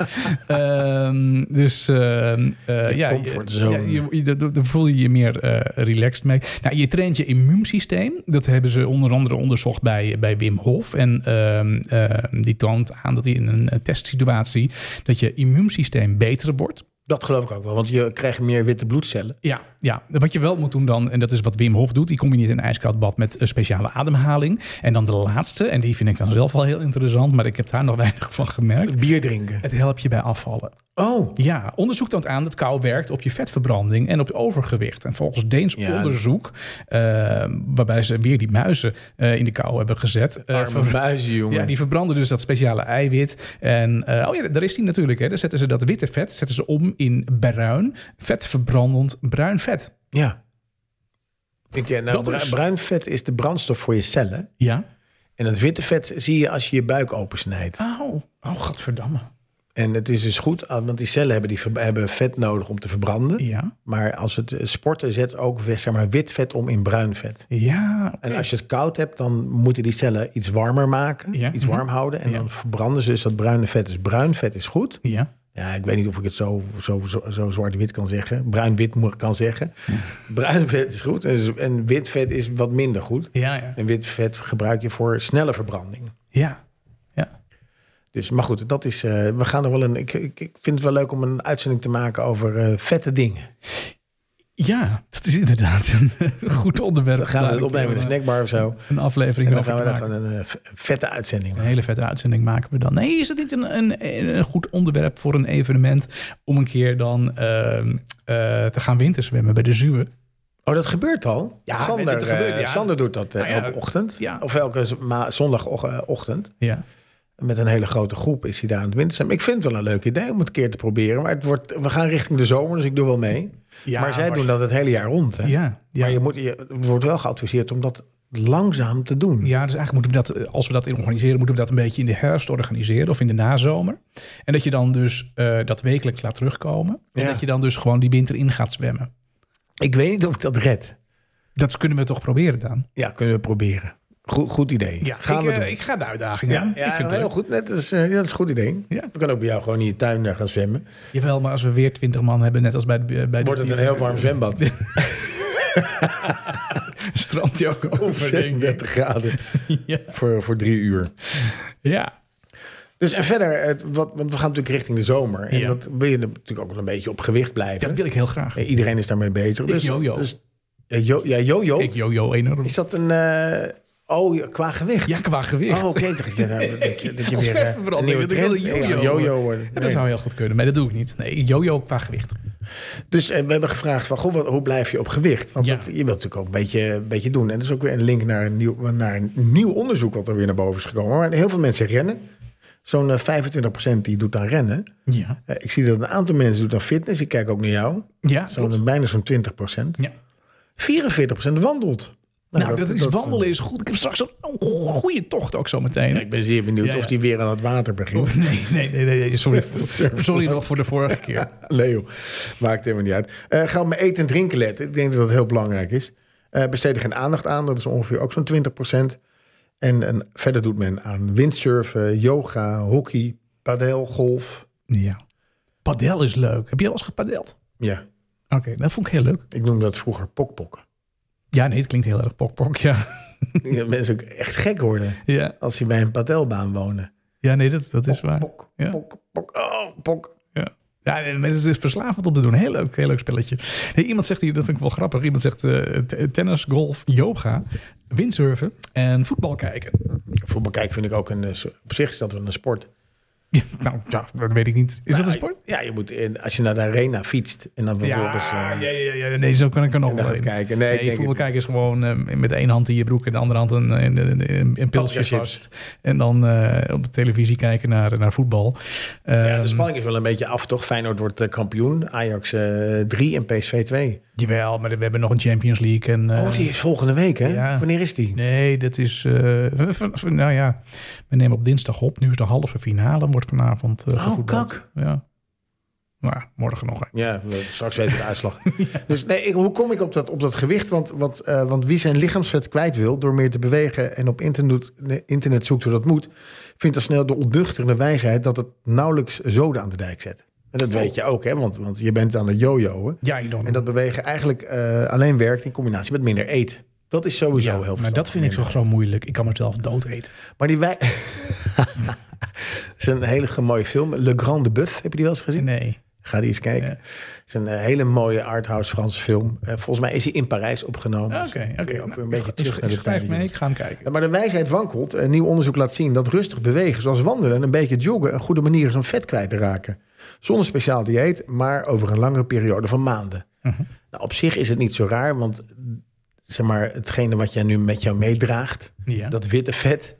Ehm, dus ehm, eh, ja, je- ja, je, je, daar- voel je je meer relaxed mee. Nou, je traint je immuunsysteem. Dat hebben ze onder andere onderzocht bij, bij Wim Hof. En ehm, die toont aan dat hij in een testsituatie... dat je immuunsysteem beter wordt. Dat geloof ik ook wel, want je krijgt meer witte bloedcellen. Ja, ja, wat je wel moet doen dan, en dat is wat Wim Hof doet, die combineert een ijskoud bad met een speciale ademhaling. En dan de laatste, en die vind ik dan zelf wel heel interessant, maar ik heb daar nog weinig van gemerkt. Bier drinken. Het helpt je bij afvallen. Oh, Ja, onderzoek toont aan dat kou werkt op je vetverbranding en op je overgewicht. En volgens Deens Ja. onderzoek, eh, waarbij ze weer die muizen eh, in de kou hebben gezet. arme ver- muizen, jongen. ja, die verbranden dus dat speciale eiwit. En oh ja, daar is die natuurlijk. Hè. Dan zetten ze dat witte vet zetten ze om in bruin, vetverbrandend bruin vet. Ja. Ik, eh, nou, is- Bruin vet is de brandstof voor je cellen. Ja. En het witte vet zie je als je je buik opensnijdt. Oh, oh godverdamme. En het is dus goed, ah, want die cellen hebben, die, hebben vet nodig om te verbranden. Ja, Maar als het eh, sporten zet ook zeg maar, wit vet om in bruin vet. ja. En als je het koud hebt, dan moeten die cellen iets warmer maken. Ja. Iets Mhm. warm houden. En Ja. dan verbranden ze dus dat bruine vet. Dus bruin vet is goed. Ja. Ja, ik weet niet of ik het zo, zo, zo, zo zwart-wit kan zeggen. Bruin-wit kan zeggen. Bruin vet is goed. En, en wit vet is wat minder goed. Ja, ja. En wit vet gebruik je voor snelle verbranding. Ja. Ja. Dus, maar goed, dat is. eh, we gaan er wel een. Ik, ik, ik vind het wel leuk om een uitzending te maken over eh, vette dingen. Ja, dat is inderdaad een goed onderwerp. Dan gaan we Daar het opnemen in een een, snackbar of zo. Een aflevering En dan over gaan we een eh, vette uitzending Een maken. hele vette uitzending maken we dan. Nee, is het niet een, een, een goed onderwerp voor een evenement om een keer dan ehm, eh, te gaan winterzwemmen bij de Zuwe? Oh, dat gebeurt al? Ja, Sander, gebeurt, eh, ja. Sander doet dat eh, Nou ja, elke ochtend. ja. Of elke zondagochtend. Ja. Met een hele grote groep is hij daar aan het winterzwemmen. Ik vind het wel een leuk idee om het een keer te proberen. Maar het wordt, we gaan richting de zomer, dus ik doe wel mee. Ja, maar zij maar- doen dat het hele jaar rond. Hè? Ja, ja. Maar je, moet, je wordt wel geadviseerd om dat langzaam te doen. Ja, dus eigenlijk moeten we dat, eh, als we dat in organiseren, moeten we dat een beetje in de herfst organiseren of in de nazomer. En dat je dan dus eh, dat wekelijks laat terugkomen. En Ja. dat je dan dus gewoon die winter in gaat zwemmen. Ik weet niet of ik dat red. Dat kunnen we toch proberen dan? Ja, kunnen we proberen. Goed, goed idee. Ja, gaan ik, we eh, doen. ik ga de uitdaging ja, aan. ja, ik vind het heel leuk. goed. Net is, eh, ja, dat is een goed idee. Ja. We kunnen ook bij jou gewoon in je tuin eh, gaan zwemmen. Jawel, maar als we weer twintig man hebben, net als bij de, bij de Wordt het een heel warm zwembad. strand ook Of over. denk ik. 36 graden Ja. voor, voor drie uur. ja. Dus en verder, het, wat, want we gaan natuurlijk richting de zomer. En Ja. dat wil je natuurlijk ook wel een beetje op gewicht blijven. dat wil ik heel graag. Eh, Iedereen is daarmee bezig. Ik Dus, jojo. Dus, ja, jo, ja, jojo. Ik jojo enorm. Is dat een... eh, oh, qua gewicht? Ja, qua gewicht. Oh, oké. Dat, je- dat, je- dat je Als weer eh, een nieuwe dat trend... jojo Ja, jojo worden. Ja, dat zou heel goed kunnen, maar dat doe ik niet. Nee, jojo qua gewicht. Dus eh, we hebben gevraagd van, goh, wat, hoe blijf je op gewicht? Want Ja. dat- je wilt natuurlijk ook een beetje, een beetje doen. En er is ook weer een link naar een, nieuw, naar een nieuw onderzoek wat er weer naar boven is gekomen. Maar heel veel mensen rennen. Zo'n eh, 25% die doet aan rennen. Ja. Eh, ik zie dat een aantal mensen doet aan fitness. Ik kijk ook naar jou. Ja, Zo'n, bijna zo'n 20%. Ja. 44% wandelt. Nou, dat, is wandelen is goed. Ik heb straks een goede tocht ook zo meteen. Ja, ik ben zeer benieuwd Ja, ja. of die weer aan het water begint. Oh, nee, nee, nee, nee, sorry. sorry nog voor de vorige keer. Leo, maakt helemaal niet uit. Eh ga op mijn eten en drinken letten. Ik denk dat dat heel belangrijk is. Eh besteed er geen aandacht aan. Dat is ongeveer ook zo'n 20%. En, en verder doet men aan windsurfen, yoga, hockey, padel, golf. Ja. Padel is leuk. Heb je al eens gepadeld? Ja, Oké, dat vond ik heel leuk. ik noemde dat vroeger pokpokken. Ja, nee, het klinkt heel erg pok-pok, ja. Dat mensen ook echt gek worden Ja, als ze bij een padelbaan wonen. ja nee, dat, dat is waar. Pok, Ja. pok, pok, oh, pok. Ja. Ja, en het is verslavend om te doen. Heel leuk, heel leuk spelletje. Nee, iemand zegt hier, dat vind ik wel grappig. Iemand zegt eh, t- tennis, golf, yoga, windsurfen en voetbal kijken. Voetbal kijken vind ik ook een... eh, Op zich is dat wel een sport. Ja, nou, ja, dat weet ik niet. Is dat een sport? Ja, je moet in, als je naar de arena fietst en dan vervolgens... Ja, eh, ja, ja, ja, nee, zo kan ik er nog wel kijken. Nee, Nee, voetbal kijken is gewoon eh, met één hand in je broek en de andere hand een, een, een, pilsje vast. En dan eh, op de televisie kijken naar, naar voetbal. Ja, Ehm, de spanning is wel een beetje af, toch? Feyenoord wordt eh, kampioen, Ajax eh 3 en PSV 2. Jawel, maar we hebben nog een Champions League. En, eh, oh, die is volgende week, hè? ja. Wanneer is die? Nee, dat is. eh, nou ja, we nemen op dinsdag op. Nu is de halve finale. Wordt vanavond. eh Oh, kak. Ja. Nou, ja, morgen nog. hè. Ja, straks weten we de uitslag. Dus nee, ik, hoe kom ik op dat, op dat gewicht? Want, want, eh, want wie zijn lichaamsvet kwijt wil door meer te bewegen en op internet, internet zoekt hoe dat moet, vindt al snel de onduchtige wijsheid dat het nauwelijks zoden aan de dijk zet. En dat weet je ook, hè? Want, want je bent aan het jojoen. Ja, ik. En dat bewegen eigenlijk eh, alleen werkt in combinatie met minder eten. Dat is sowieso ja, heel maar verstandig. dat vind ik zo, zo moeilijk. Ik kan mezelf dood eten. Maar die wij... Het is een hele mooie film. Le Grand de Buff, heb je die wel eens gezien? Nee. Ga die eens kijken. Ja. Het is een eh, hele mooie arthouse Franse film. Eh, volgens mij is hij in Parijs opgenomen. Oké, Dus oké. kun je ook Nou, een beetje ik- terug naar de schrijf tijd. mee, ik ga hem kijken. Maar de wijsheid wankelt. Een nieuw onderzoek laat zien dat rustig bewegen, zoals wandelen en een beetje joggen, een goede manier is om vet kwijt te raken. Zonder speciaal dieet, maar over een langere periode van maanden. Mhm. Nou, op zich is het niet zo raar, want zeg maar, hetgene wat jij nu met jou meedraagt, dat witte vet,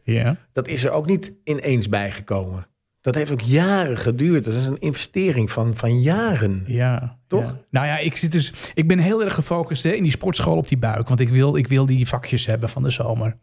dat is er ook niet ineens bijgekomen. Dat heeft ook jaren geduurd. Dat is een investering van, van jaren. Ja, Toch? ja. Nou ja, ik zit dus. Ik ben heel erg gefocust hè, in die sportschool op die buik. Want ik wil, ik wil die vakjes hebben van de zomer.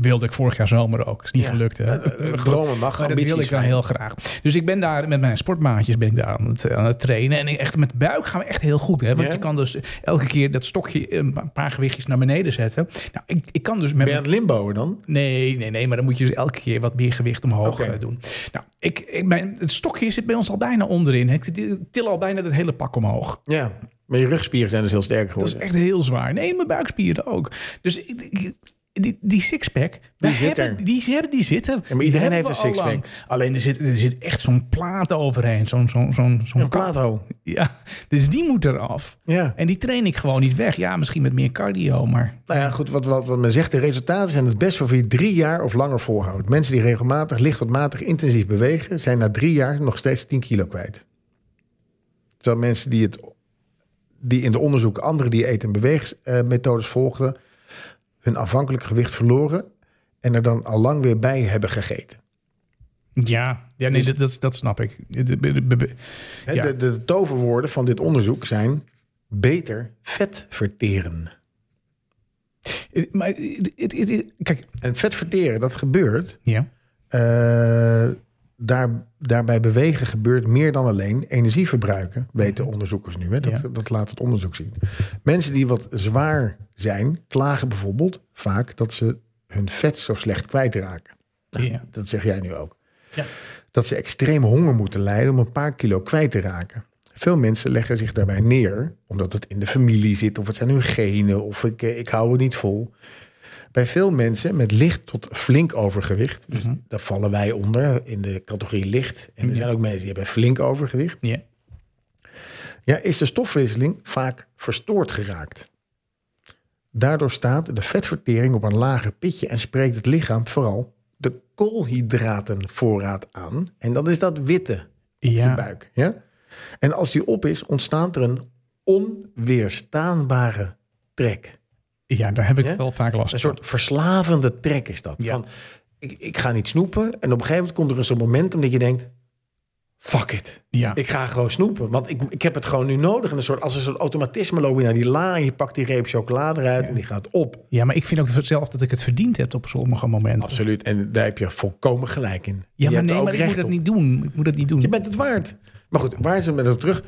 Wilde ik vorig jaar zomer ook. Is niet Ja. gelukt. Hè? Eh, eh, Dromen mag, Maar dat wil ik wel heel graag. Dus ik ben daar met mijn sportmaatjes ben ik daar aan het, aan het trainen. En echt met buik gaan we echt heel goed. Hè? Want je kan dus elke keer dat stokje een paar gewichtjes naar beneden zetten. Nou, ik, ik kan dus met Ben je aan het limboen dan? Nee, nee, nee, maar dan moet je dus elke keer wat meer gewicht omhoog eh, doen. Nou, ik, ik, mijn, het stokje zit bij ons al bijna onderin. Ik til al bijna het hele pak omhoog. Ja. Maar je rugspieren zijn dus heel sterk Dat is geworden. echt heel zwaar. Nee, mijn buikspieren ook. Dus ik, ik- die, die sixpack, daar zit hebben, er. Die, hebben- die zitten. maar iedereen Die heeft een sixpack. Alleen er zit, er zit echt zo'n plaat overheen. Zo'n zo'n zo'n zo'n Een plato. Ja, dus die moet eraf. Ja. En die train ik gewoon niet weg. Ja, misschien met meer cardio, maar... Nou ja, goed, wat, wat, wat men zegt, de resultaten zijn het best voor je drie jaar of langer volhoudt. Mensen die regelmatig, licht tot matig, intensief bewegen, zijn na drie jaar nog steeds 10 kilo kwijt. Terwijl mensen die, het, die in de onderzoeken andere dieet- en beweegmethodes volgden, hun afhankelijk gewicht verloren en er dan al lang weer bij hebben gegeten. Ja, ja nee, dat, dat, dat snap ik. De- de- Ja. Toverwoorden van dit onderzoek zijn beter vet verteren. Maar het- het- het- kijk, En vet verteren, dat gebeurt. ja. eh, daar, daarbij bewegen gebeurt meer dan alleen energie verbruiken, weten onderzoekers nu. Hè? Dat, Ja. dat laat het onderzoek zien. Mensen die wat zwaar zijn, klagen bijvoorbeeld vaak dat ze hun vet zo slecht kwijtraken. Nou, Ja. Dat zeg jij nu ook. Ja. Dat ze extreem honger moeten lijden om een paar kilo kwijt te raken. Veel mensen leggen zich daarbij neer, omdat het in de familie zit, of het zijn hun genen, of ik, eh, ik hou het niet vol. Bij veel mensen met licht tot flink overgewicht, dus Mhm. daar vallen wij onder in de categorie licht. En er Ja. zijn ook mensen die hebben flink overgewicht. Ja. Ja, is de stofwisseling vaak verstoord geraakt. Daardoor staat de vetvertering op een lager pitje en spreekt het lichaam vooral de koolhydratenvoorraad aan. En dat is dat witte op je buik. Ja? En als die op is, ontstaat er een onweerstaanbare trek. Ja, daar heb ik Ja? wel vaak last Een van. soort verslavende trek is dat. Ja. Van, ik, ik ga niet snoepen. En op een gegeven moment komt er een momentum dat je denkt... Fuck it. Ja. Ik ga gewoon snoepen. Want ik, ik heb het gewoon nu nodig. En een soort, als een soort automatisme loop je naar die la... en je pakt die reep chocolade eruit en die gaat op. ja, maar ik vind ook zelf dat ik het verdiend heb op sommige momenten. Absoluut. En daar heb je volkomen gelijk in. Ja, Je maar nee, maar ik moet dat niet doen. Ik moet dat niet doen. Je bent het waard. Maar goed, waar ze met op terug...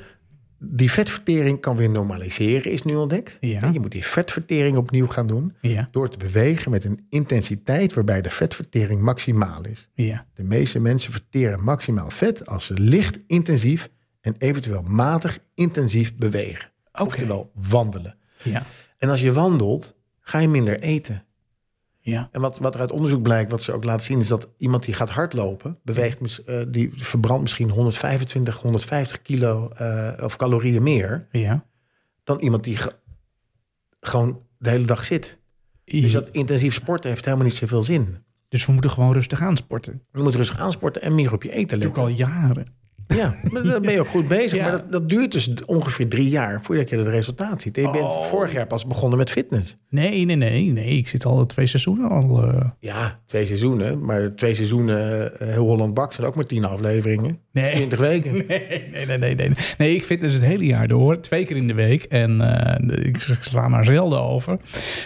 Die vetvertering kan weer normaliseren, is nu ontdekt. Ja. Je moet die vetvertering opnieuw gaan doen... Ja, door te bewegen met een intensiteit waarbij de vetvertering maximaal is. ja. De meeste mensen verteren maximaal vet als ze licht intensief en eventueel matig intensief bewegen. Oké. Oftewel wandelen. Ja, En als je wandelt, ga je minder eten. Ja. En wat, wat er uit onderzoek blijkt, wat ze ook laten zien, is dat iemand die gaat hardlopen, beweegt, eh, die verbrandt misschien 125, 150 kilo eh, of calorieën meer Ja. dan iemand die ge- gewoon de hele dag zit. Dus dat intensief sporten heeft helemaal niet zoveel zin. Dus we moeten gewoon rustig aan sporten. Je moet rustig aansporten en meer op je eten Dat doe ik letten. al jaren. Ja, maar dan ben je ook goed bezig. Ja. Maar dat, dat duurt dus ongeveer drie jaar voordat je het resultaat ziet. En je bent Oh. vorig jaar pas begonnen met fitness. Nee, nee, nee. Nee, ik zit al twee seizoenen al. eh, Ja, twee seizoenen. Maar twee seizoenen eh, heel Holland Bak zijn ook maar tien afleveringen. Nee. twintig weken. Nee, nee, nee, nee, nee. Nee, ik dus het hele jaar door. Twee keer in de week. En eh, ik sla maar zelden over.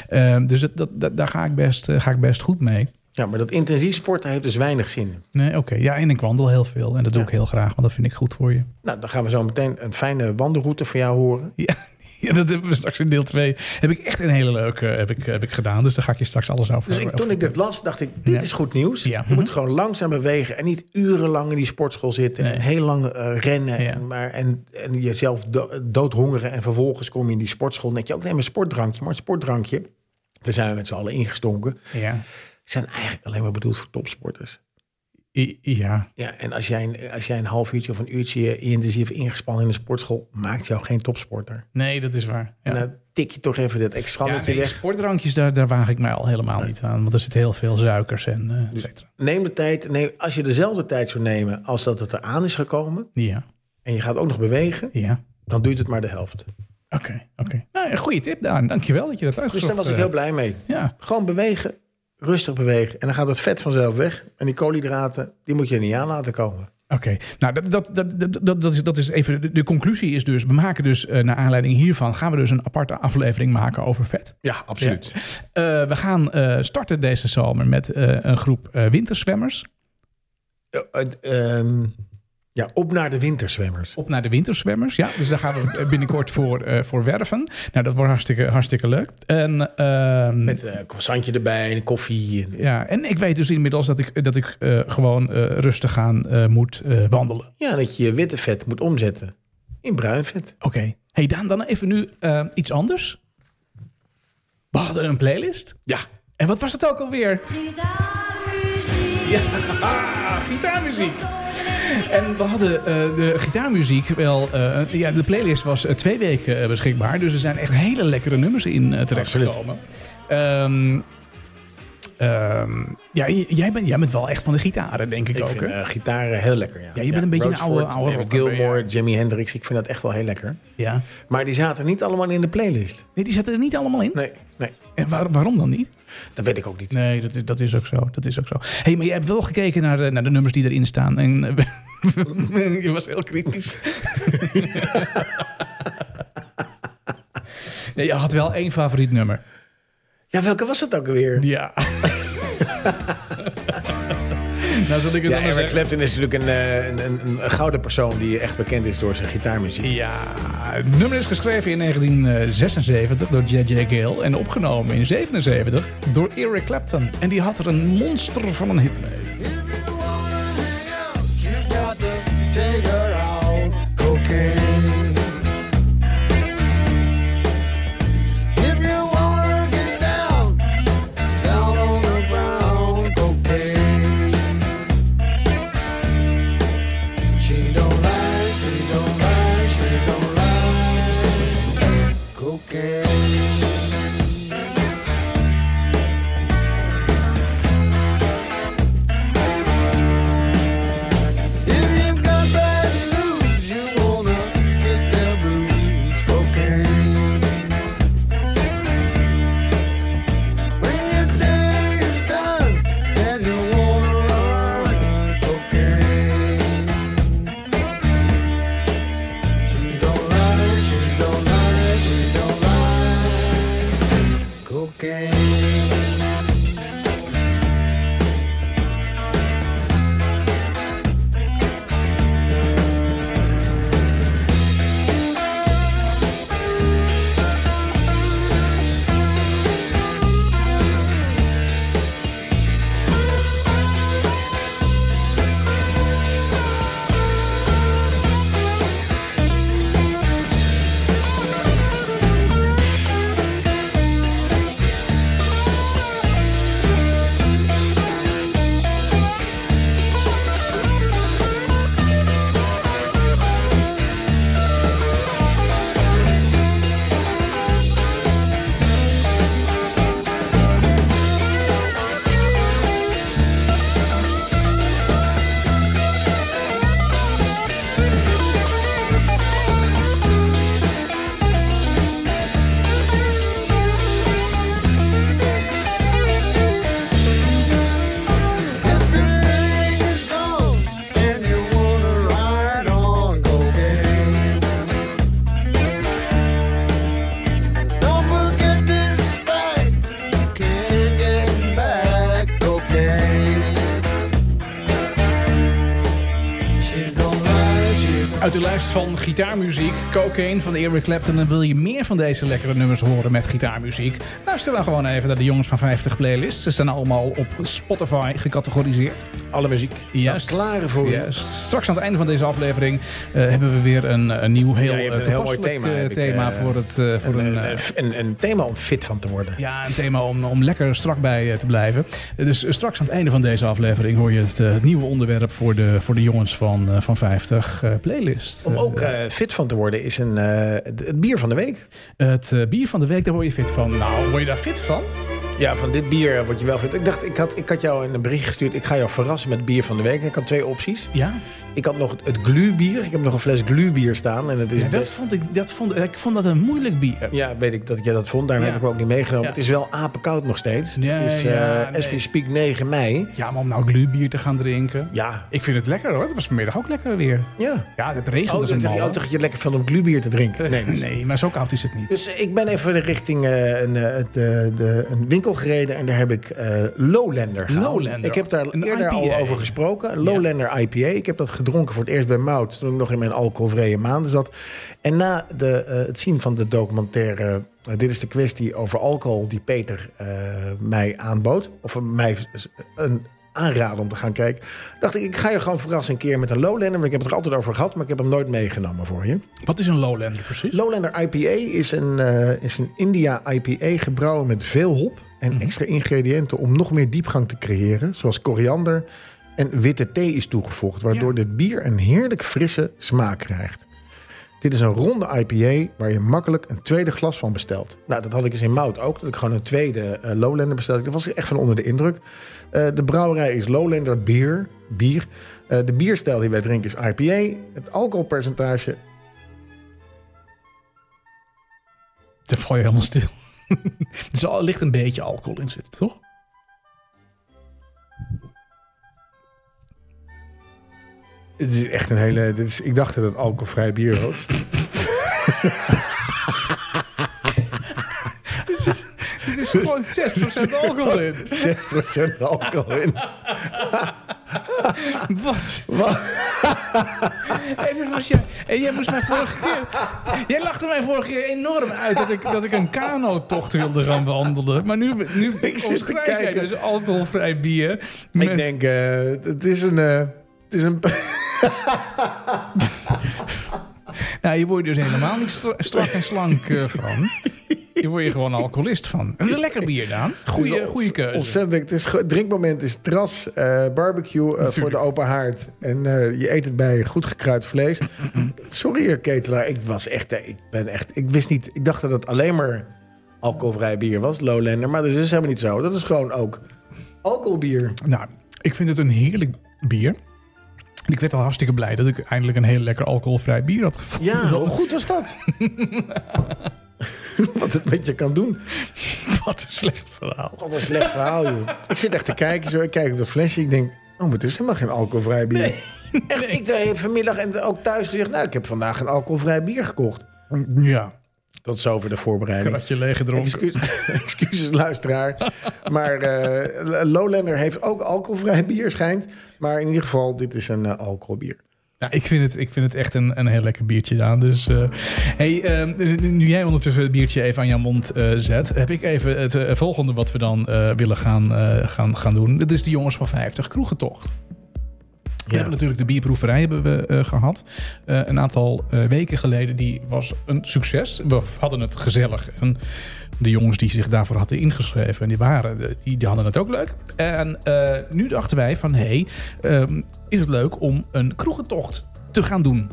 Eh, dus dat, dat, dat- daar ga ik, best, ga ik best goed mee. Ja, maar dat intensief sporten heeft dus weinig zin. Nee, oké. Ja, en ik wandel heel veel. En dat doe Ja. ik heel graag, want dat vind ik goed voor je. Nou, dan gaan we zo meteen een fijne wandelroute voor jou horen. Ja, ja dat hebben we straks in deel 2. Heb ik echt een hele leuke heb ik, heb ik gedaan. Dus daar ga ik je straks alles over Dus ik, over toen ik dit las, dacht ik, dit Ja. is goed nieuws. Ja. Je moet gewoon langzaam bewegen en niet urenlang in die sportschool zitten. Nee. En heel lang eh, rennen. Ja. En, maar, en, en jezelf do- doodhongeren. En vervolgens kom je in die sportschool. En denk je ook, neem een sportdrankje. Maar een sportdrankje, daar zijn we met z'n allen ingestonken. Ja. Zijn eigenlijk alleen maar bedoeld voor topsporters. I- ja. Ja, en als jij, een- als jij een half uurtje of een uurtje intensief ingespannen in de sportschool, maakt jou geen topsporter. Nee, dat is waar. Ja. En dan tik je toch even dat extra Ja, nee, weg. sportdrankjes, daar, daar waag ik mij al helemaal niet aan. Want er zit heel veel suikers en eh et cetera. Neem de tijd, neem, als je dezelfde tijd zou nemen als dat het eraan is gekomen, Ja, en je gaat ook nog bewegen, ja. dan duurt het maar de helft. Oké, oké. Nou, een goede tip, Daan. Dankjewel dat je dat Dus uitgezocht daar was ik eh, heel blij mee. Ja, Gewoon bewegen, rustig bewegen. En dan gaat het vet vanzelf weg. En die koolhydraten, die moet je er niet aan laten komen. oké. Nou, dat, dat, dat, dat, dat, is, dat is even... De, de conclusie is dus... We maken dus, eh, naar aanleiding hiervan... gaan we dus een aparte aflevering maken over vet. Ja, absoluut. Eh, we gaan eh, starten deze zomer met een groep eh, winterzwemmers. Ja, op naar de winterzwemmers. Op naar de winterzwemmers. Ja, dus daar gaan we binnenkort voor, eh, voor werven. Nou, dat wordt hartstikke, hartstikke leuk. En, ehm, Met een croissantje erbij en koffie. En, ja, en ik weet dus inmiddels dat ik, dat ik eh, gewoon eh, rustig aan eh, moet eh, wandelen. ja, dat je je witte vet moet omzetten in bruin vet. Oké. Hey Daan, dan even nu eh, iets anders. We hadden een playlist. Ja, En wat was het ook alweer? Ja, gitaarmuziek. En we hadden eh, de gitaarmuziek wel... eh, ja, de playlist was eh, twee weken beschikbaar. Dus er zijn echt hele lekkere nummers in terechtgekomen. Ehm ehm, ja, jij bent, jij bent wel echt van de gitaren, denk ik, ik ook. vind hè? gitaren heel lekker. Ja, Ja, je bent een beetje een oude- oude Gilmore, ja. Jimi Hendrix. Ik vind dat echt wel heel lekker. ja. Maar die zaten niet allemaal in de playlist. Nee, die zaten er niet allemaal in. Nee, Nee. En waar- waarom dan niet? Dat weet ik ook niet. Nee, dat is, dat is ook zo. Dat is ook zo. hey, maar jij hebt wel gekeken naar de, naar de nummers die erin staan. En eh, je was heel kritisch. nee, je had wel één favoriet nummer. Ja, welke was het ook alweer? Ja. nou, zal ik het Ja, anders Eric zeggen? Clapton is natuurlijk een, eh, een, een, een gouden persoon die echt bekend is door zijn gitaarmuziek. Ja, het nummer is geschreven in 1976 door J.J. Gale en opgenomen in 77 door Eric Clapton. En die had er een monster van een hit mee. Gitaarmuziek, Cocaine van Eric Clapton. En wil je meer van deze lekkere nummers horen met gitaarmuziek? Luister dan gewoon even naar de Jongens van 50 playlist. Ze zijn allemaal op Spotify gecategoriseerd. Alle muziek. Juist. Klaar voor je. Juist. Straks aan het einde van deze aflevering eh, hebben we weer een, een nieuw heel, Ja, eh, een heel mooi thema, eh, ik, eh, voor, het, eh, voor Een, een... een, eh, thema om fit van te worden. ja, een thema om, om lekker strak bij eh, te blijven. Eh, Dus eh, straks aan het einde van deze aflevering hoor je het, eh, het nieuwe onderwerp voor de, voor de jongens van, eh, van 50 eh, playlist. Om Eh, ook eh, fit van te worden is een, eh, het, het bier van de week. Het eh, bier van de week, daar word je fit van. Nou, word je daar fit van? Ja, van dit bier word je wel. Ik dacht, ik had, ik had jou een bericht gestuurd. Ik ga jou verrassen met bier van de week. Ik had twee opties. Ja, Ik had nog het, glubier. Ik heb nog een fles glubier staan. En het is ja dat best... vond ik, dat vond, ik vond dat een moeilijk bier. Ja, weet ik dat jij dat vond. Daarom Ja. heb ik hem ook niet meegenomen. Ja. Het is wel apenkoud nog steeds. Ja, het is, ja, as we nee. speak, 9 mei. Ja, maar om nou glubier te gaan drinken. Ja, Ik vind het lekker hoor. Het was vanmiddag ook lekker weer. ja. Ja, het regent Oh, als een mal. ook dat je lekker vindt om glubier te drinken. Nee, nee, maar zo koud is het niet. Dus ik ben even richting eh, een, eh, de, de, een winkel gereden en daar heb ik Lowlander gehaald. Lowlander. Ik heb daar Een eerder al over gesproken. Lowlander IPA. Ik heb dat gedronken voor het eerst bij Mout toen ik nog in mijn alcoholvrije maanden zat. En na de, eh, het zien van de documentaire eh, Dit is de kwestie over alcohol die Peter eh, mij aanbood. Of mij een aanraden om te gaan kijken. Dacht ik, ik ga je gewoon verrassen een keer met een Lowlander. Want ik heb het er altijd over gehad, maar ik heb hem nooit meegenomen voor je. Wat is een Lowlander precies? Lowlander IPA is een, is een India IPA gebrouwen met veel hop en extra ingrediënten om nog meer diepgang te creëren, zoals koriander en witte thee is toegevoegd, waardoor dit bier een heerlijk frisse smaak krijgt. Dit is een ronde IPA waar je makkelijk een tweede glas van bestelt. Nou, dat had ik eens in Mout ook. Dat ik gewoon een tweede eh, Lowlander bestelde. Dat was ik echt van onder de indruk. Eh, de brouwerij is Lowlander Bier. bier. Eh, de bierstijl die wij drinken is IPA. Het alcoholpercentage Daar val je helemaal stil. er ligt een beetje alcohol in zitten, toch? Het is echt een hele... Dit is, ik dacht dat het alcoholvrij bier was. Er is gewoon 6% alcohol in. 6% alcohol in. Wat? Wat? En, dan was jij, en jij moest mij vorige keer... Jij lachte mij vorige keer enorm uit dat ik, dat ik een kanotocht wilde gaan behandelen. Maar nu, nu Ik zit te omschrijf jij kijken. dus alcoholvrij bier. Ik denk, eh, het is een... eh, het is een... Nou, je wordt dus helemaal niet stra- strak en slank eh, van. Je wordt je gewoon alcoholist van. Is een lekker bier, Daan. Goeie, goeie keuze. Ontzettend. Het is, drinkmoment is terras, eh, barbecue eh, voor de open haard. En je eet het bij goed gekruid vlees. Sorry, ketelaar. Ik was echt, ik ben echt, ik wist niet, ik dacht dat het alleen maar alcoholvrij bier was, Lowlander. Maar dat is helemaal niet zo. Dat is gewoon ook alcoholbier. Nou, ik vind het een heerlijk bier. En ik werd al hartstikke blij dat ik eindelijk een heel lekker alcoholvrij bier had gevonden. Ja, hoe goed was dat? Wat het met je kan doen. Wat een slecht verhaal. Wat een slecht verhaal, joh. Ik zit echt te kijken, zo. Ik kijk op dat flesje. Ik denk, oh, maar het is helemaal geen alcoholvrij bier. Echt, ik heb vanmiddag en ook thuis gezegd, nou, ik heb vandaag een alcoholvrij bier gekocht. Ja, Tot zover de voorbereiding. kratje leeg gedronken. Excuus, excuses, luisteraar. Maar eh, Lowlander heeft ook alcoholvrij bier, schijnt. Maar in ieder geval, dit is een eh, alcoholbier. Nou, ik vind het, ik vind het echt een, een heel lekker biertje, Daan. Dus, eh, hey, nu jij ondertussen het biertje even aan jouw mond zet... heb ik even het volgende wat we dan willen gaan, gaan, gaan doen. Dat is de Jongens van 50 kroegentocht. We hebben natuurlijk de bierproeverij hebben we, eh, gehad. Eh, een aantal eh, weken geleden. Die was een succes. We hadden het gezellig. En de jongens die zich daarvoor hadden ingeschreven... en die, waren, die, die hadden het ook leuk. En nu dachten wij van... hé, hey, ehm, is het leuk om een kroegentocht te gaan doen?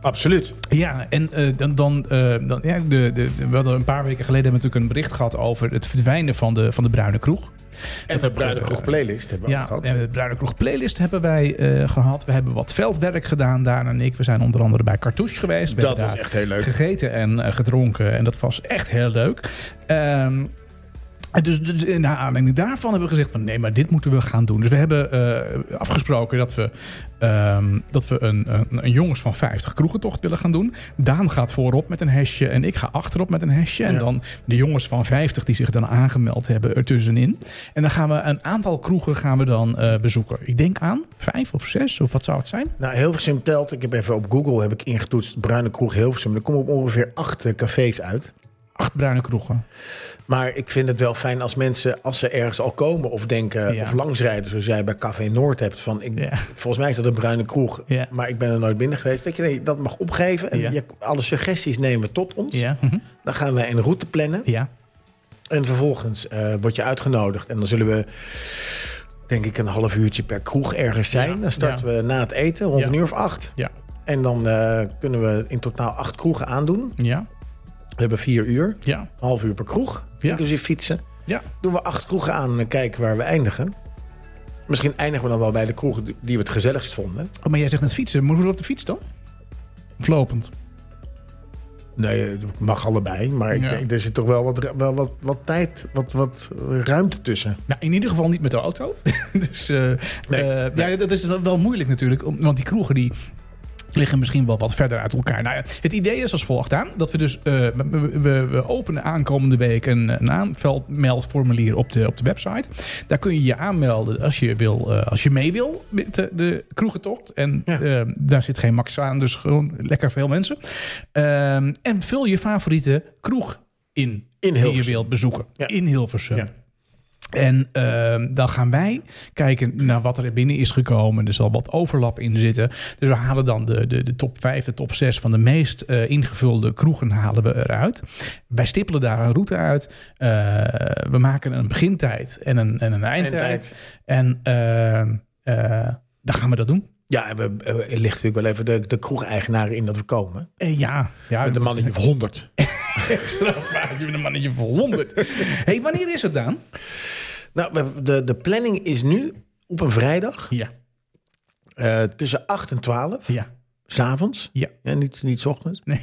Absoluut. Ja, en eh, dan, dan, eh, dan ja, de, de, we hadden een paar weken geleden natuurlijk een bericht gehad over het verdwijnen van de, van de bruine kroeg. En de Bruine Kroeg playlist hebben we Ja, gehad. ja, de Bruine Kroeg playlist hebben wij eh, gehad. We hebben wat veldwerk gedaan, Daan en ik. We zijn onder andere bij Cartouche geweest. We dat was echt heel leuk. gegeten en eh, gedronken. En dat was echt heel leuk. En dus, dus in aanleiding daarvan hebben we gezegd van nee, maar dit moeten we gaan doen. Dus we hebben eh, afgesproken dat we, ehm, dat we een, een, een jongens van 50 kroegentocht willen gaan doen. Daan gaat voorop met een hesje en ik ga achterop met een hesje. En dan de jongens van 50 die zich dan aangemeld hebben ertussenin. En dan gaan we een aantal kroegen gaan we dan eh, bezoeken. Ik denk aan vijf of zes, of wat zou het zijn? Nou, Hilversum telt. Ik heb even op Google heb ik ingetoetst. Bruine Kroeg Hilversum. Er komen op ongeveer acht eh, cafés uit. Acht bruine kroegen. Maar ik vind het wel fijn als mensen, als ze ergens al komen of denken Ja. of langsrijden, zoals jij bij Café Noord hebt. Van, ik, Ja. Volgens mij is dat een bruine kroeg, Ja. maar ik ben er nooit binnen geweest. Dat je nee, dat mag opgeven en je, alle suggesties nemen tot ons. Ja. mhm. Dan gaan wij een route plannen Ja. en vervolgens eh, word je uitgenodigd. En dan zullen we, denk ik, een half uurtje per kroeg ergens zijn. Dan starten we na het eten rond een uur of acht. Ja. En dan eh, kunnen we in totaal acht kroegen aandoen. Ja. We hebben vier uur, Ja. half uur per kroeg, Ja. inclusief fietsen. Ja. Doen we acht kroegen aan en kijken waar we eindigen. Misschien eindigen we dan wel bij de kroegen die we het gezelligst vonden. Oh, maar jij zegt net fietsen. Moeten we op de fiets dan? Of lopend? Nee, het mag allebei. Maar ik Ja. denk, er zit toch wel wat, wel wat, wat tijd, wat, wat ruimte tussen. Nou, in ieder geval niet met de auto. dus eh, Nee, eh, Ja, dat is wel moeilijk natuurlijk. Want die kroegen die liggen misschien wel wat verder uit elkaar. Nou ja, het idee is als volgt aan. Dat we dus... eh, we, we, we openen aankomende week een, een aanmeldformulier op de, op de website. Daar kun je je aanmelden als je, wil, eh, als je mee wil met de, de kroegentocht. En Ja. eh, daar zit geen max aan, dus gewoon lekker veel mensen. Ehm, en vul je favoriete kroeg in, In die je wilt bezoeken. Ja. In Hilversum. Ja. En ehm, dan gaan wij kijken naar wat er binnen is gekomen. Er zal wat overlap in zitten. Dus we halen dan de, de, de top 5, de top 6 van de meest eh, ingevulde kroegen halen we eruit. Wij stippelen daar een route uit. Eh, we maken een begintijd en een, en een eindtijd. En ehm, eh, dan gaan we dat doen. Ja, en we, ligt natuurlijk wel even de, de kroeg-eigenaren in dat we komen. Ja, ja, Met een mannetje van 100. vaak. Je bent een mannetje voor 100. hey, wanneer is het dan? Nou, de, de planning is nu op een vrijdag Ja, eh, tussen 8 en 12, ja, s'avonds. ja. Ja, niet, niet 's ochtends. Nee.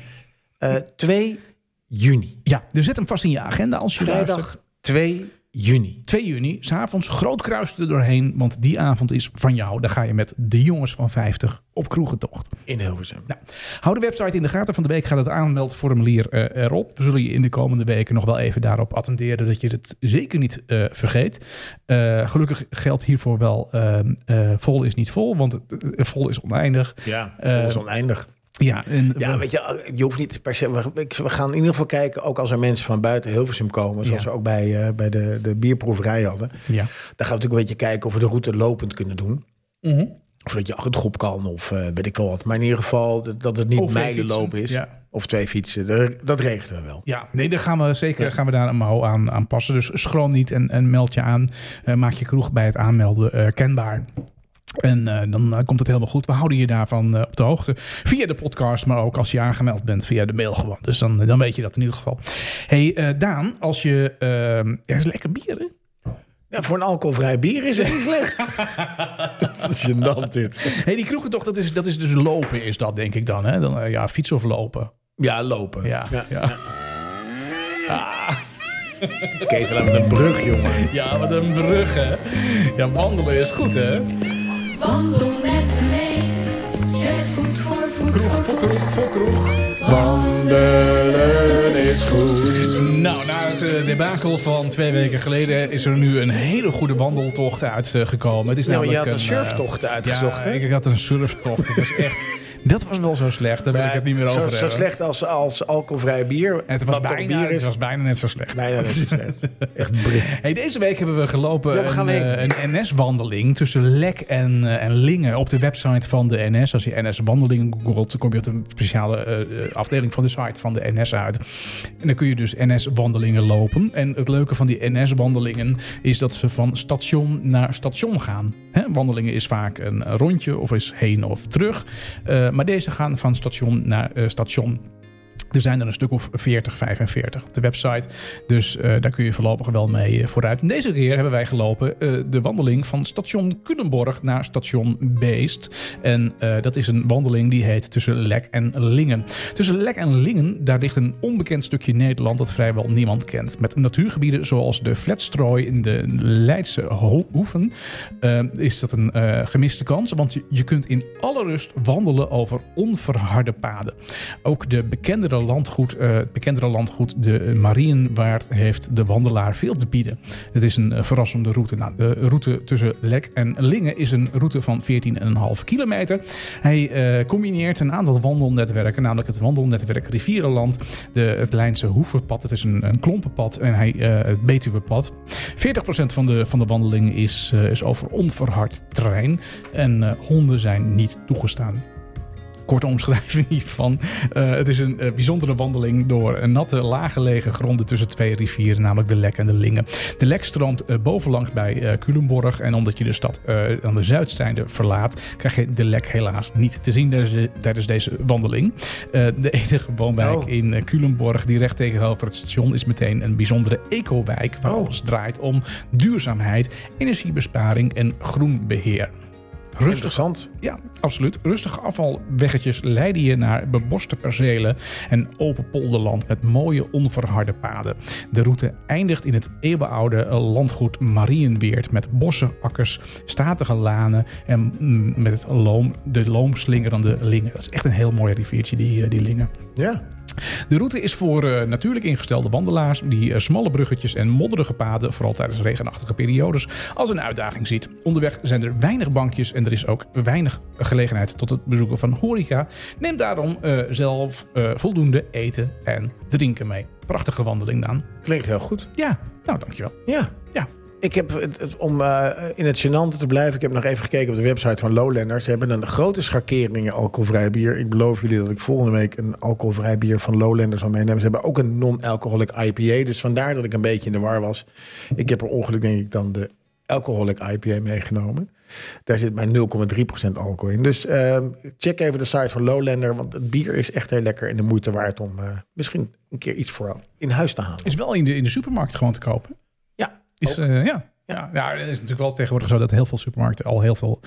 Eh, twee juni. Ja, dus zet hem vast in je agenda als je luistert. Vrijdag 2 juni. 2 juni, s'avonds, groot kruis er doorheen. Want die avond is van jou. Dan ga je met de jongens van 50 op kroegentocht. In Hilversum. Nou, hou de website in de gaten. Van de week gaat het aanmeldformulier eh, erop. We zullen je in de komende weken nog wel even daarop attenderen... dat je het zeker niet eh, vergeet. Eh, gelukkig geldt hiervoor wel... ehm, eh, vol is niet vol, want vol is oneindig. Ja, dat is oneindig. Ja, en Ja, we- weet je, je hoeft niet per se. We, we gaan in ieder geval kijken, ook als er mensen van buiten Hilversum komen, zoals Ja. we ook bij, eh, bij de, de bierproeverij hadden. ja. Dan gaan we natuurlijk een beetje kijken of we de route lopend kunnen doen. Mhm. Of dat je achtergroep kan, of eh, weet ik wel wat. Maar in ieder geval dat, dat het niet mijlenloop is. ja. Of twee fietsen. Dat, dat regelen we wel. Ja, nee, daar gaan we zeker Ja. gaan we daar een mouw aan, aan passen. Dus schroom niet en, en meld je aan. Eh, maak je kroeg bij het aanmelden kenbaar. En eh, dan eh, komt het helemaal goed. We houden je daarvan eh, op de hoogte. Via de podcast, maar ook als je aangemeld bent via de mail gewoon. Dus dan, dan weet je dat in ieder geval. hey, Daan, als je... er is lekker bier, hè? Ja, voor een alcoholvrij bier is het niet slecht. dat is gênant dit. hey, die kroegen toch, dat is, dat is dus lopen is dat, denk ik dan. Hè? dan ja, fietsen of lopen. Ja, lopen. Ja, ja. ja. Met een brug, jongen. wat een brug, hè? Ja, wandelen is goed, hè? Wandel met me mee. Zet voet voor voet voor voet. Wandelen is goed. Nou, na het eh, debakel van twee weken geleden is er nu een hele goede wandeltocht uitgekomen. Het is Ja, maar je namelijk had een eh, surftocht uitgezocht, ja, hè? Ik, ik had een surftocht. Het was echt, dat was wel zo slecht. Daar wil ik het niet meer zo, over zo hebben. slecht als, als alcoholvrij bier. Het was, bijna, bier het was bijna net zo slecht. Bijna net zo slecht. Echt. Hey, deze week hebben we gelopen Ja, we een, eh, een NS-wandeling tussen Lek en, eh, en Lingen op de website van de NS. Als je NS-wandelingen googelt, dan kom je op een speciale eh, afdeling van de site van de NS uit. En dan kun je dus NS-wandelingen lopen. En het leuke van die NS-wandelingen is dat ze van station naar station gaan. Wandelingen is vaak een rondje of is heen of terug. Maar deze gaan van station naar eh, station. Er zijn er een stuk of 40, 45 op de website. Dus eh, daar kun je voorlopig wel mee eh, vooruit. Deze keer hebben wij gelopen eh, de wandeling van station Culemborg naar station Beest. En dat is een wandeling die heet tussen Lek en Lingen. Tussen Lek en Lingen, daar ligt een onbekend stukje Nederland dat vrijwel niemand kent. Met natuurgebieden zoals de Vletstrooi in de Leidse Ho- Hoeven is dat een gemiste kans. Want je, je kunt in alle rust wandelen over onverharde paden. Ook de bekendere landgoed, eh, het bekendere landgoed de Marienwaard heeft de wandelaar veel te bieden. Het is een eh, verrassende route. Nou, de route tussen Lek en Lingen is een route van 14,5 kilometer. Hij eh, combineert een aantal wandelnetwerken, namelijk het wandelnetwerk Rivierenland, de, het Lijnse Hoevenpad. Het is een, een klompenpad en hij, eh, het Betuwepad. 40% van de, van de wandeling is, is over onverhard terrein en honden zijn niet toegestaan korte omschrijving hiervan. Eh, het is een eh, bijzondere wandeling door een natte, laaggelegen gronden tussen twee rivieren, namelijk de Lek en de Lingen. De Lek stroomt eh, bovenlangs bij Culemborg en omdat je de stad aan de zuidzijde verlaat, krijg je de Lek helaas niet te zien tijdens, de- tijdens deze wandeling. De enige woonwijk Oh. in Culemborg die recht tegenover het station is meteen een bijzondere ecowijk waar Oh. alles draait om duurzaamheid, energiebesparing en groenbeheer. Rustig Interessant. ja, absoluut. Rustige afvalweggetjes leiden je naar beboste percelen en open polderland met mooie onverharde paden. De route eindigt in het eeuwenoude landgoed Marienweert met bossen, akkers, statige lanen en mm, met het loom, de loomslingerende lingen. Dat is echt een heel mooi riviertje, die, eh, die lingen. Ja. De route is voor eh, natuurlijk ingestelde wandelaars die eh, smalle bruggetjes en modderige paden, vooral tijdens regenachtige periodes, als een uitdaging ziet. Onderweg zijn er weinig bankjes en er is ook weinig gelegenheid tot het bezoeken van horeca. Neem daarom eh, zelf voldoende eten en drinken mee. Prachtige wandeling dan. Klinkt heel goed. Ja, nou dankjewel. Ja. Ja. Ik heb, om eh, in het gênante te blijven, ik heb nog even gekeken op de website van Lowlanders. Ze hebben een grote schakering alcoholvrij bier. Ik beloof jullie dat ik volgende week een alcoholvrij bier van Lowlanders zal meenemen. Ze hebben ook een non-alcoholic IPA. Dus vandaar dat ik een beetje in de war was. Ik heb per ongeluk denk ik dan de alcoholic IPA meegenomen. Daar zit maar 0,3% alcohol in. Dus eh, check even de site van Lowlander. Want het bier is echt heel lekker en de moeite waard om eh, misschien een keer iets voor in huis te halen. Is wel in de, in de supermarkt gewoon te kopen. Is, ook. eh, ja. Ja, ja, het is natuurlijk wel tegenwoordig zo dat heel veel supermarkten al heel veel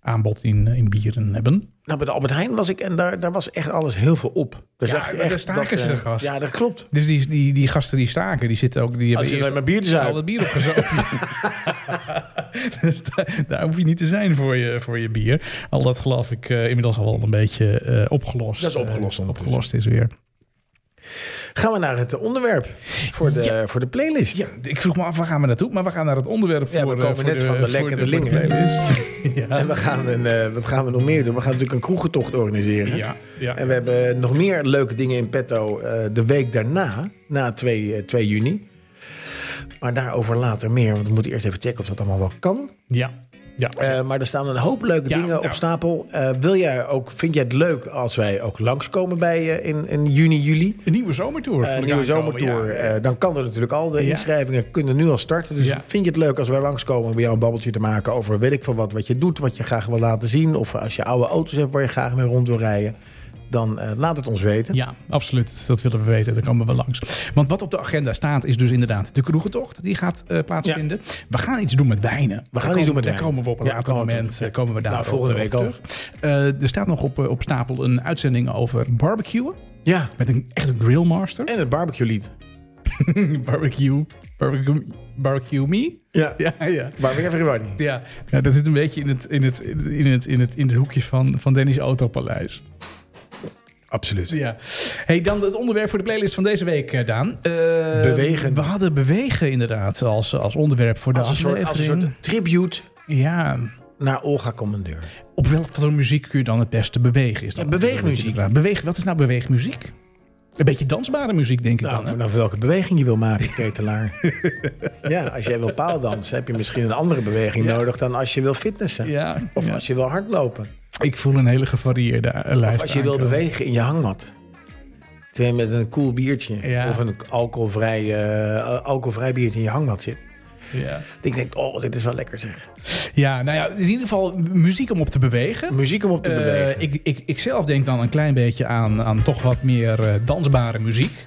aanbod in, in bieren hebben. Nou, bij de Albert Heijn was ik en daar, daar was echt alles heel veel op. Daar Ja, zag je daar echt staken dat, ze, eh, gast. Ja, dat klopt. Dus die, die, die gasten die staken, die zitten ook... Die Als je hebben alleen maar eerst biertjes al uit. het bier opgezopen. dus daar, daar hoef je niet te zijn voor je, voor je bier. Al dat geloof ik eh, inmiddels al wel een beetje eh, opgelost. Dat is opgelost eh, ondertussen. opgelost is weer. Gaan we naar het onderwerp voor de, Ja. voor de playlist. Ja, ik vroeg me af, waar gaan we naartoe? Maar we gaan naar het onderwerp Ja, we voor, eh, komen net van de lekkere voor de ja. En we gaan een, eh, wat gaan we nog meer doen? We gaan natuurlijk een kroegentocht organiseren. Ja, ja. En we hebben nog meer leuke dingen in petto eh, de week daarna, na 2, eh, 2 juni. Maar daarover later meer, want we moeten eerst even checken of dat allemaal wel kan. ja. Ja. Eh, maar er staan een hoop leuke Ja, dingen ja. op stapel. Eh, wil jij ook, vind jij het leuk als wij ook langskomen bij je in, in juni, juli? Een nieuwe zomertour. Eh, Een nieuwe zomertour. ja. eh, dan kan er natuurlijk al. De inschrijvingen kunnen nu al starten. Dus vind je het leuk als wij langskomen om bij jou een babbeltje te maken over weet ik veel wat, wat je doet, wat je graag wil laten zien. Of als je oude auto's hebt waar je graag mee rond wil rijden. Dan eh, laat het ons weten. Ja, absoluut. Dat willen we weten. Daar komen we langs. Want wat op de agenda staat is dus inderdaad de kroegentocht. Die gaat eh, plaatsvinden. We gaan iets doen met wijnen. We Daar gaan iets komen- doen met Daar komen we op een Ja, later moment toe. eh, komen we daar Nou, ook volgende week al. terug. Er staat nog op, op stapel een uitzending over barbecuen. Ja. Met een echt een grillmaster. En het barbecue lied. barbecue, barbecue, barbecue me. Ja. Ja, ja. Barbecue everybody. Ja, ja, dat zit een beetje in het, in het, in het, in het, in het hoekje van, van Dennis Autopaleis. Absoluut. Ja. Hey, dan het onderwerp voor de playlist van deze week, eh, Daan. Eh, Bewegen. We hadden bewegen inderdaad als, als onderwerp voor de Als een, soort, als een soort tribute Ja. naar Olga Commandeur. Op welke voor muziek kun je dan het beste bewegen? Is dan Ja, beweegmuziek. Beweeg, wat is nou beweegmuziek? Een beetje dansbare muziek, denk ik Nou, dan. hè? nou, welke beweging je wil maken, ketelaar. ja, als jij wil paaldansen, heb je misschien een andere beweging Ja. nodig dan als je wil fitnessen. Ja, Of als je wil hardlopen. Ik voel een hele gevarieerde eh, lijst. Of als je wil bewegen in je hangmat. Terwijl je met een cool biertje Ja. of een alcoholvrij, eh, alcoholvrij biertje in je hangmat zit. Ja. Ik denk, oh, dit is wel lekker zeg. ja, nou ja, in ieder geval muziek om op te bewegen. Muziek om op te Eh, bewegen. ik, ik, ik zelf denk dan een klein beetje aan, aan toch wat meer dansbare muziek.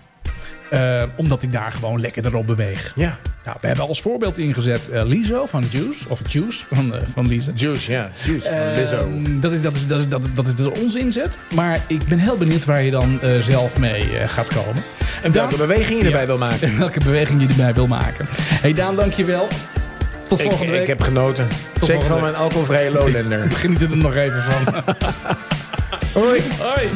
Eh, omdat ik daar gewoon lekker erop beweeg. Ja, Nou, we hebben als voorbeeld ingezet eh Lizzo van Juice. Of Juice van, eh, van Lizzo. Juice, ja. Juice van Ehm, Lizzo. dat, is, dat, is, dat, is, dat, dat is onze inzet. Maar ik ben heel benieuwd waar je dan eh, zelf mee eh, gaat komen. En welke beweging je erbij Ja. wil maken. En welke beweging je erbij wil maken. hey Daan, dankjewel. Tot Ik, volgende week. ik heb genoten. Zeker volgende van week. mijn alcoholvrije Lowlander. Geniet er nog even van. Hoi. Hoi.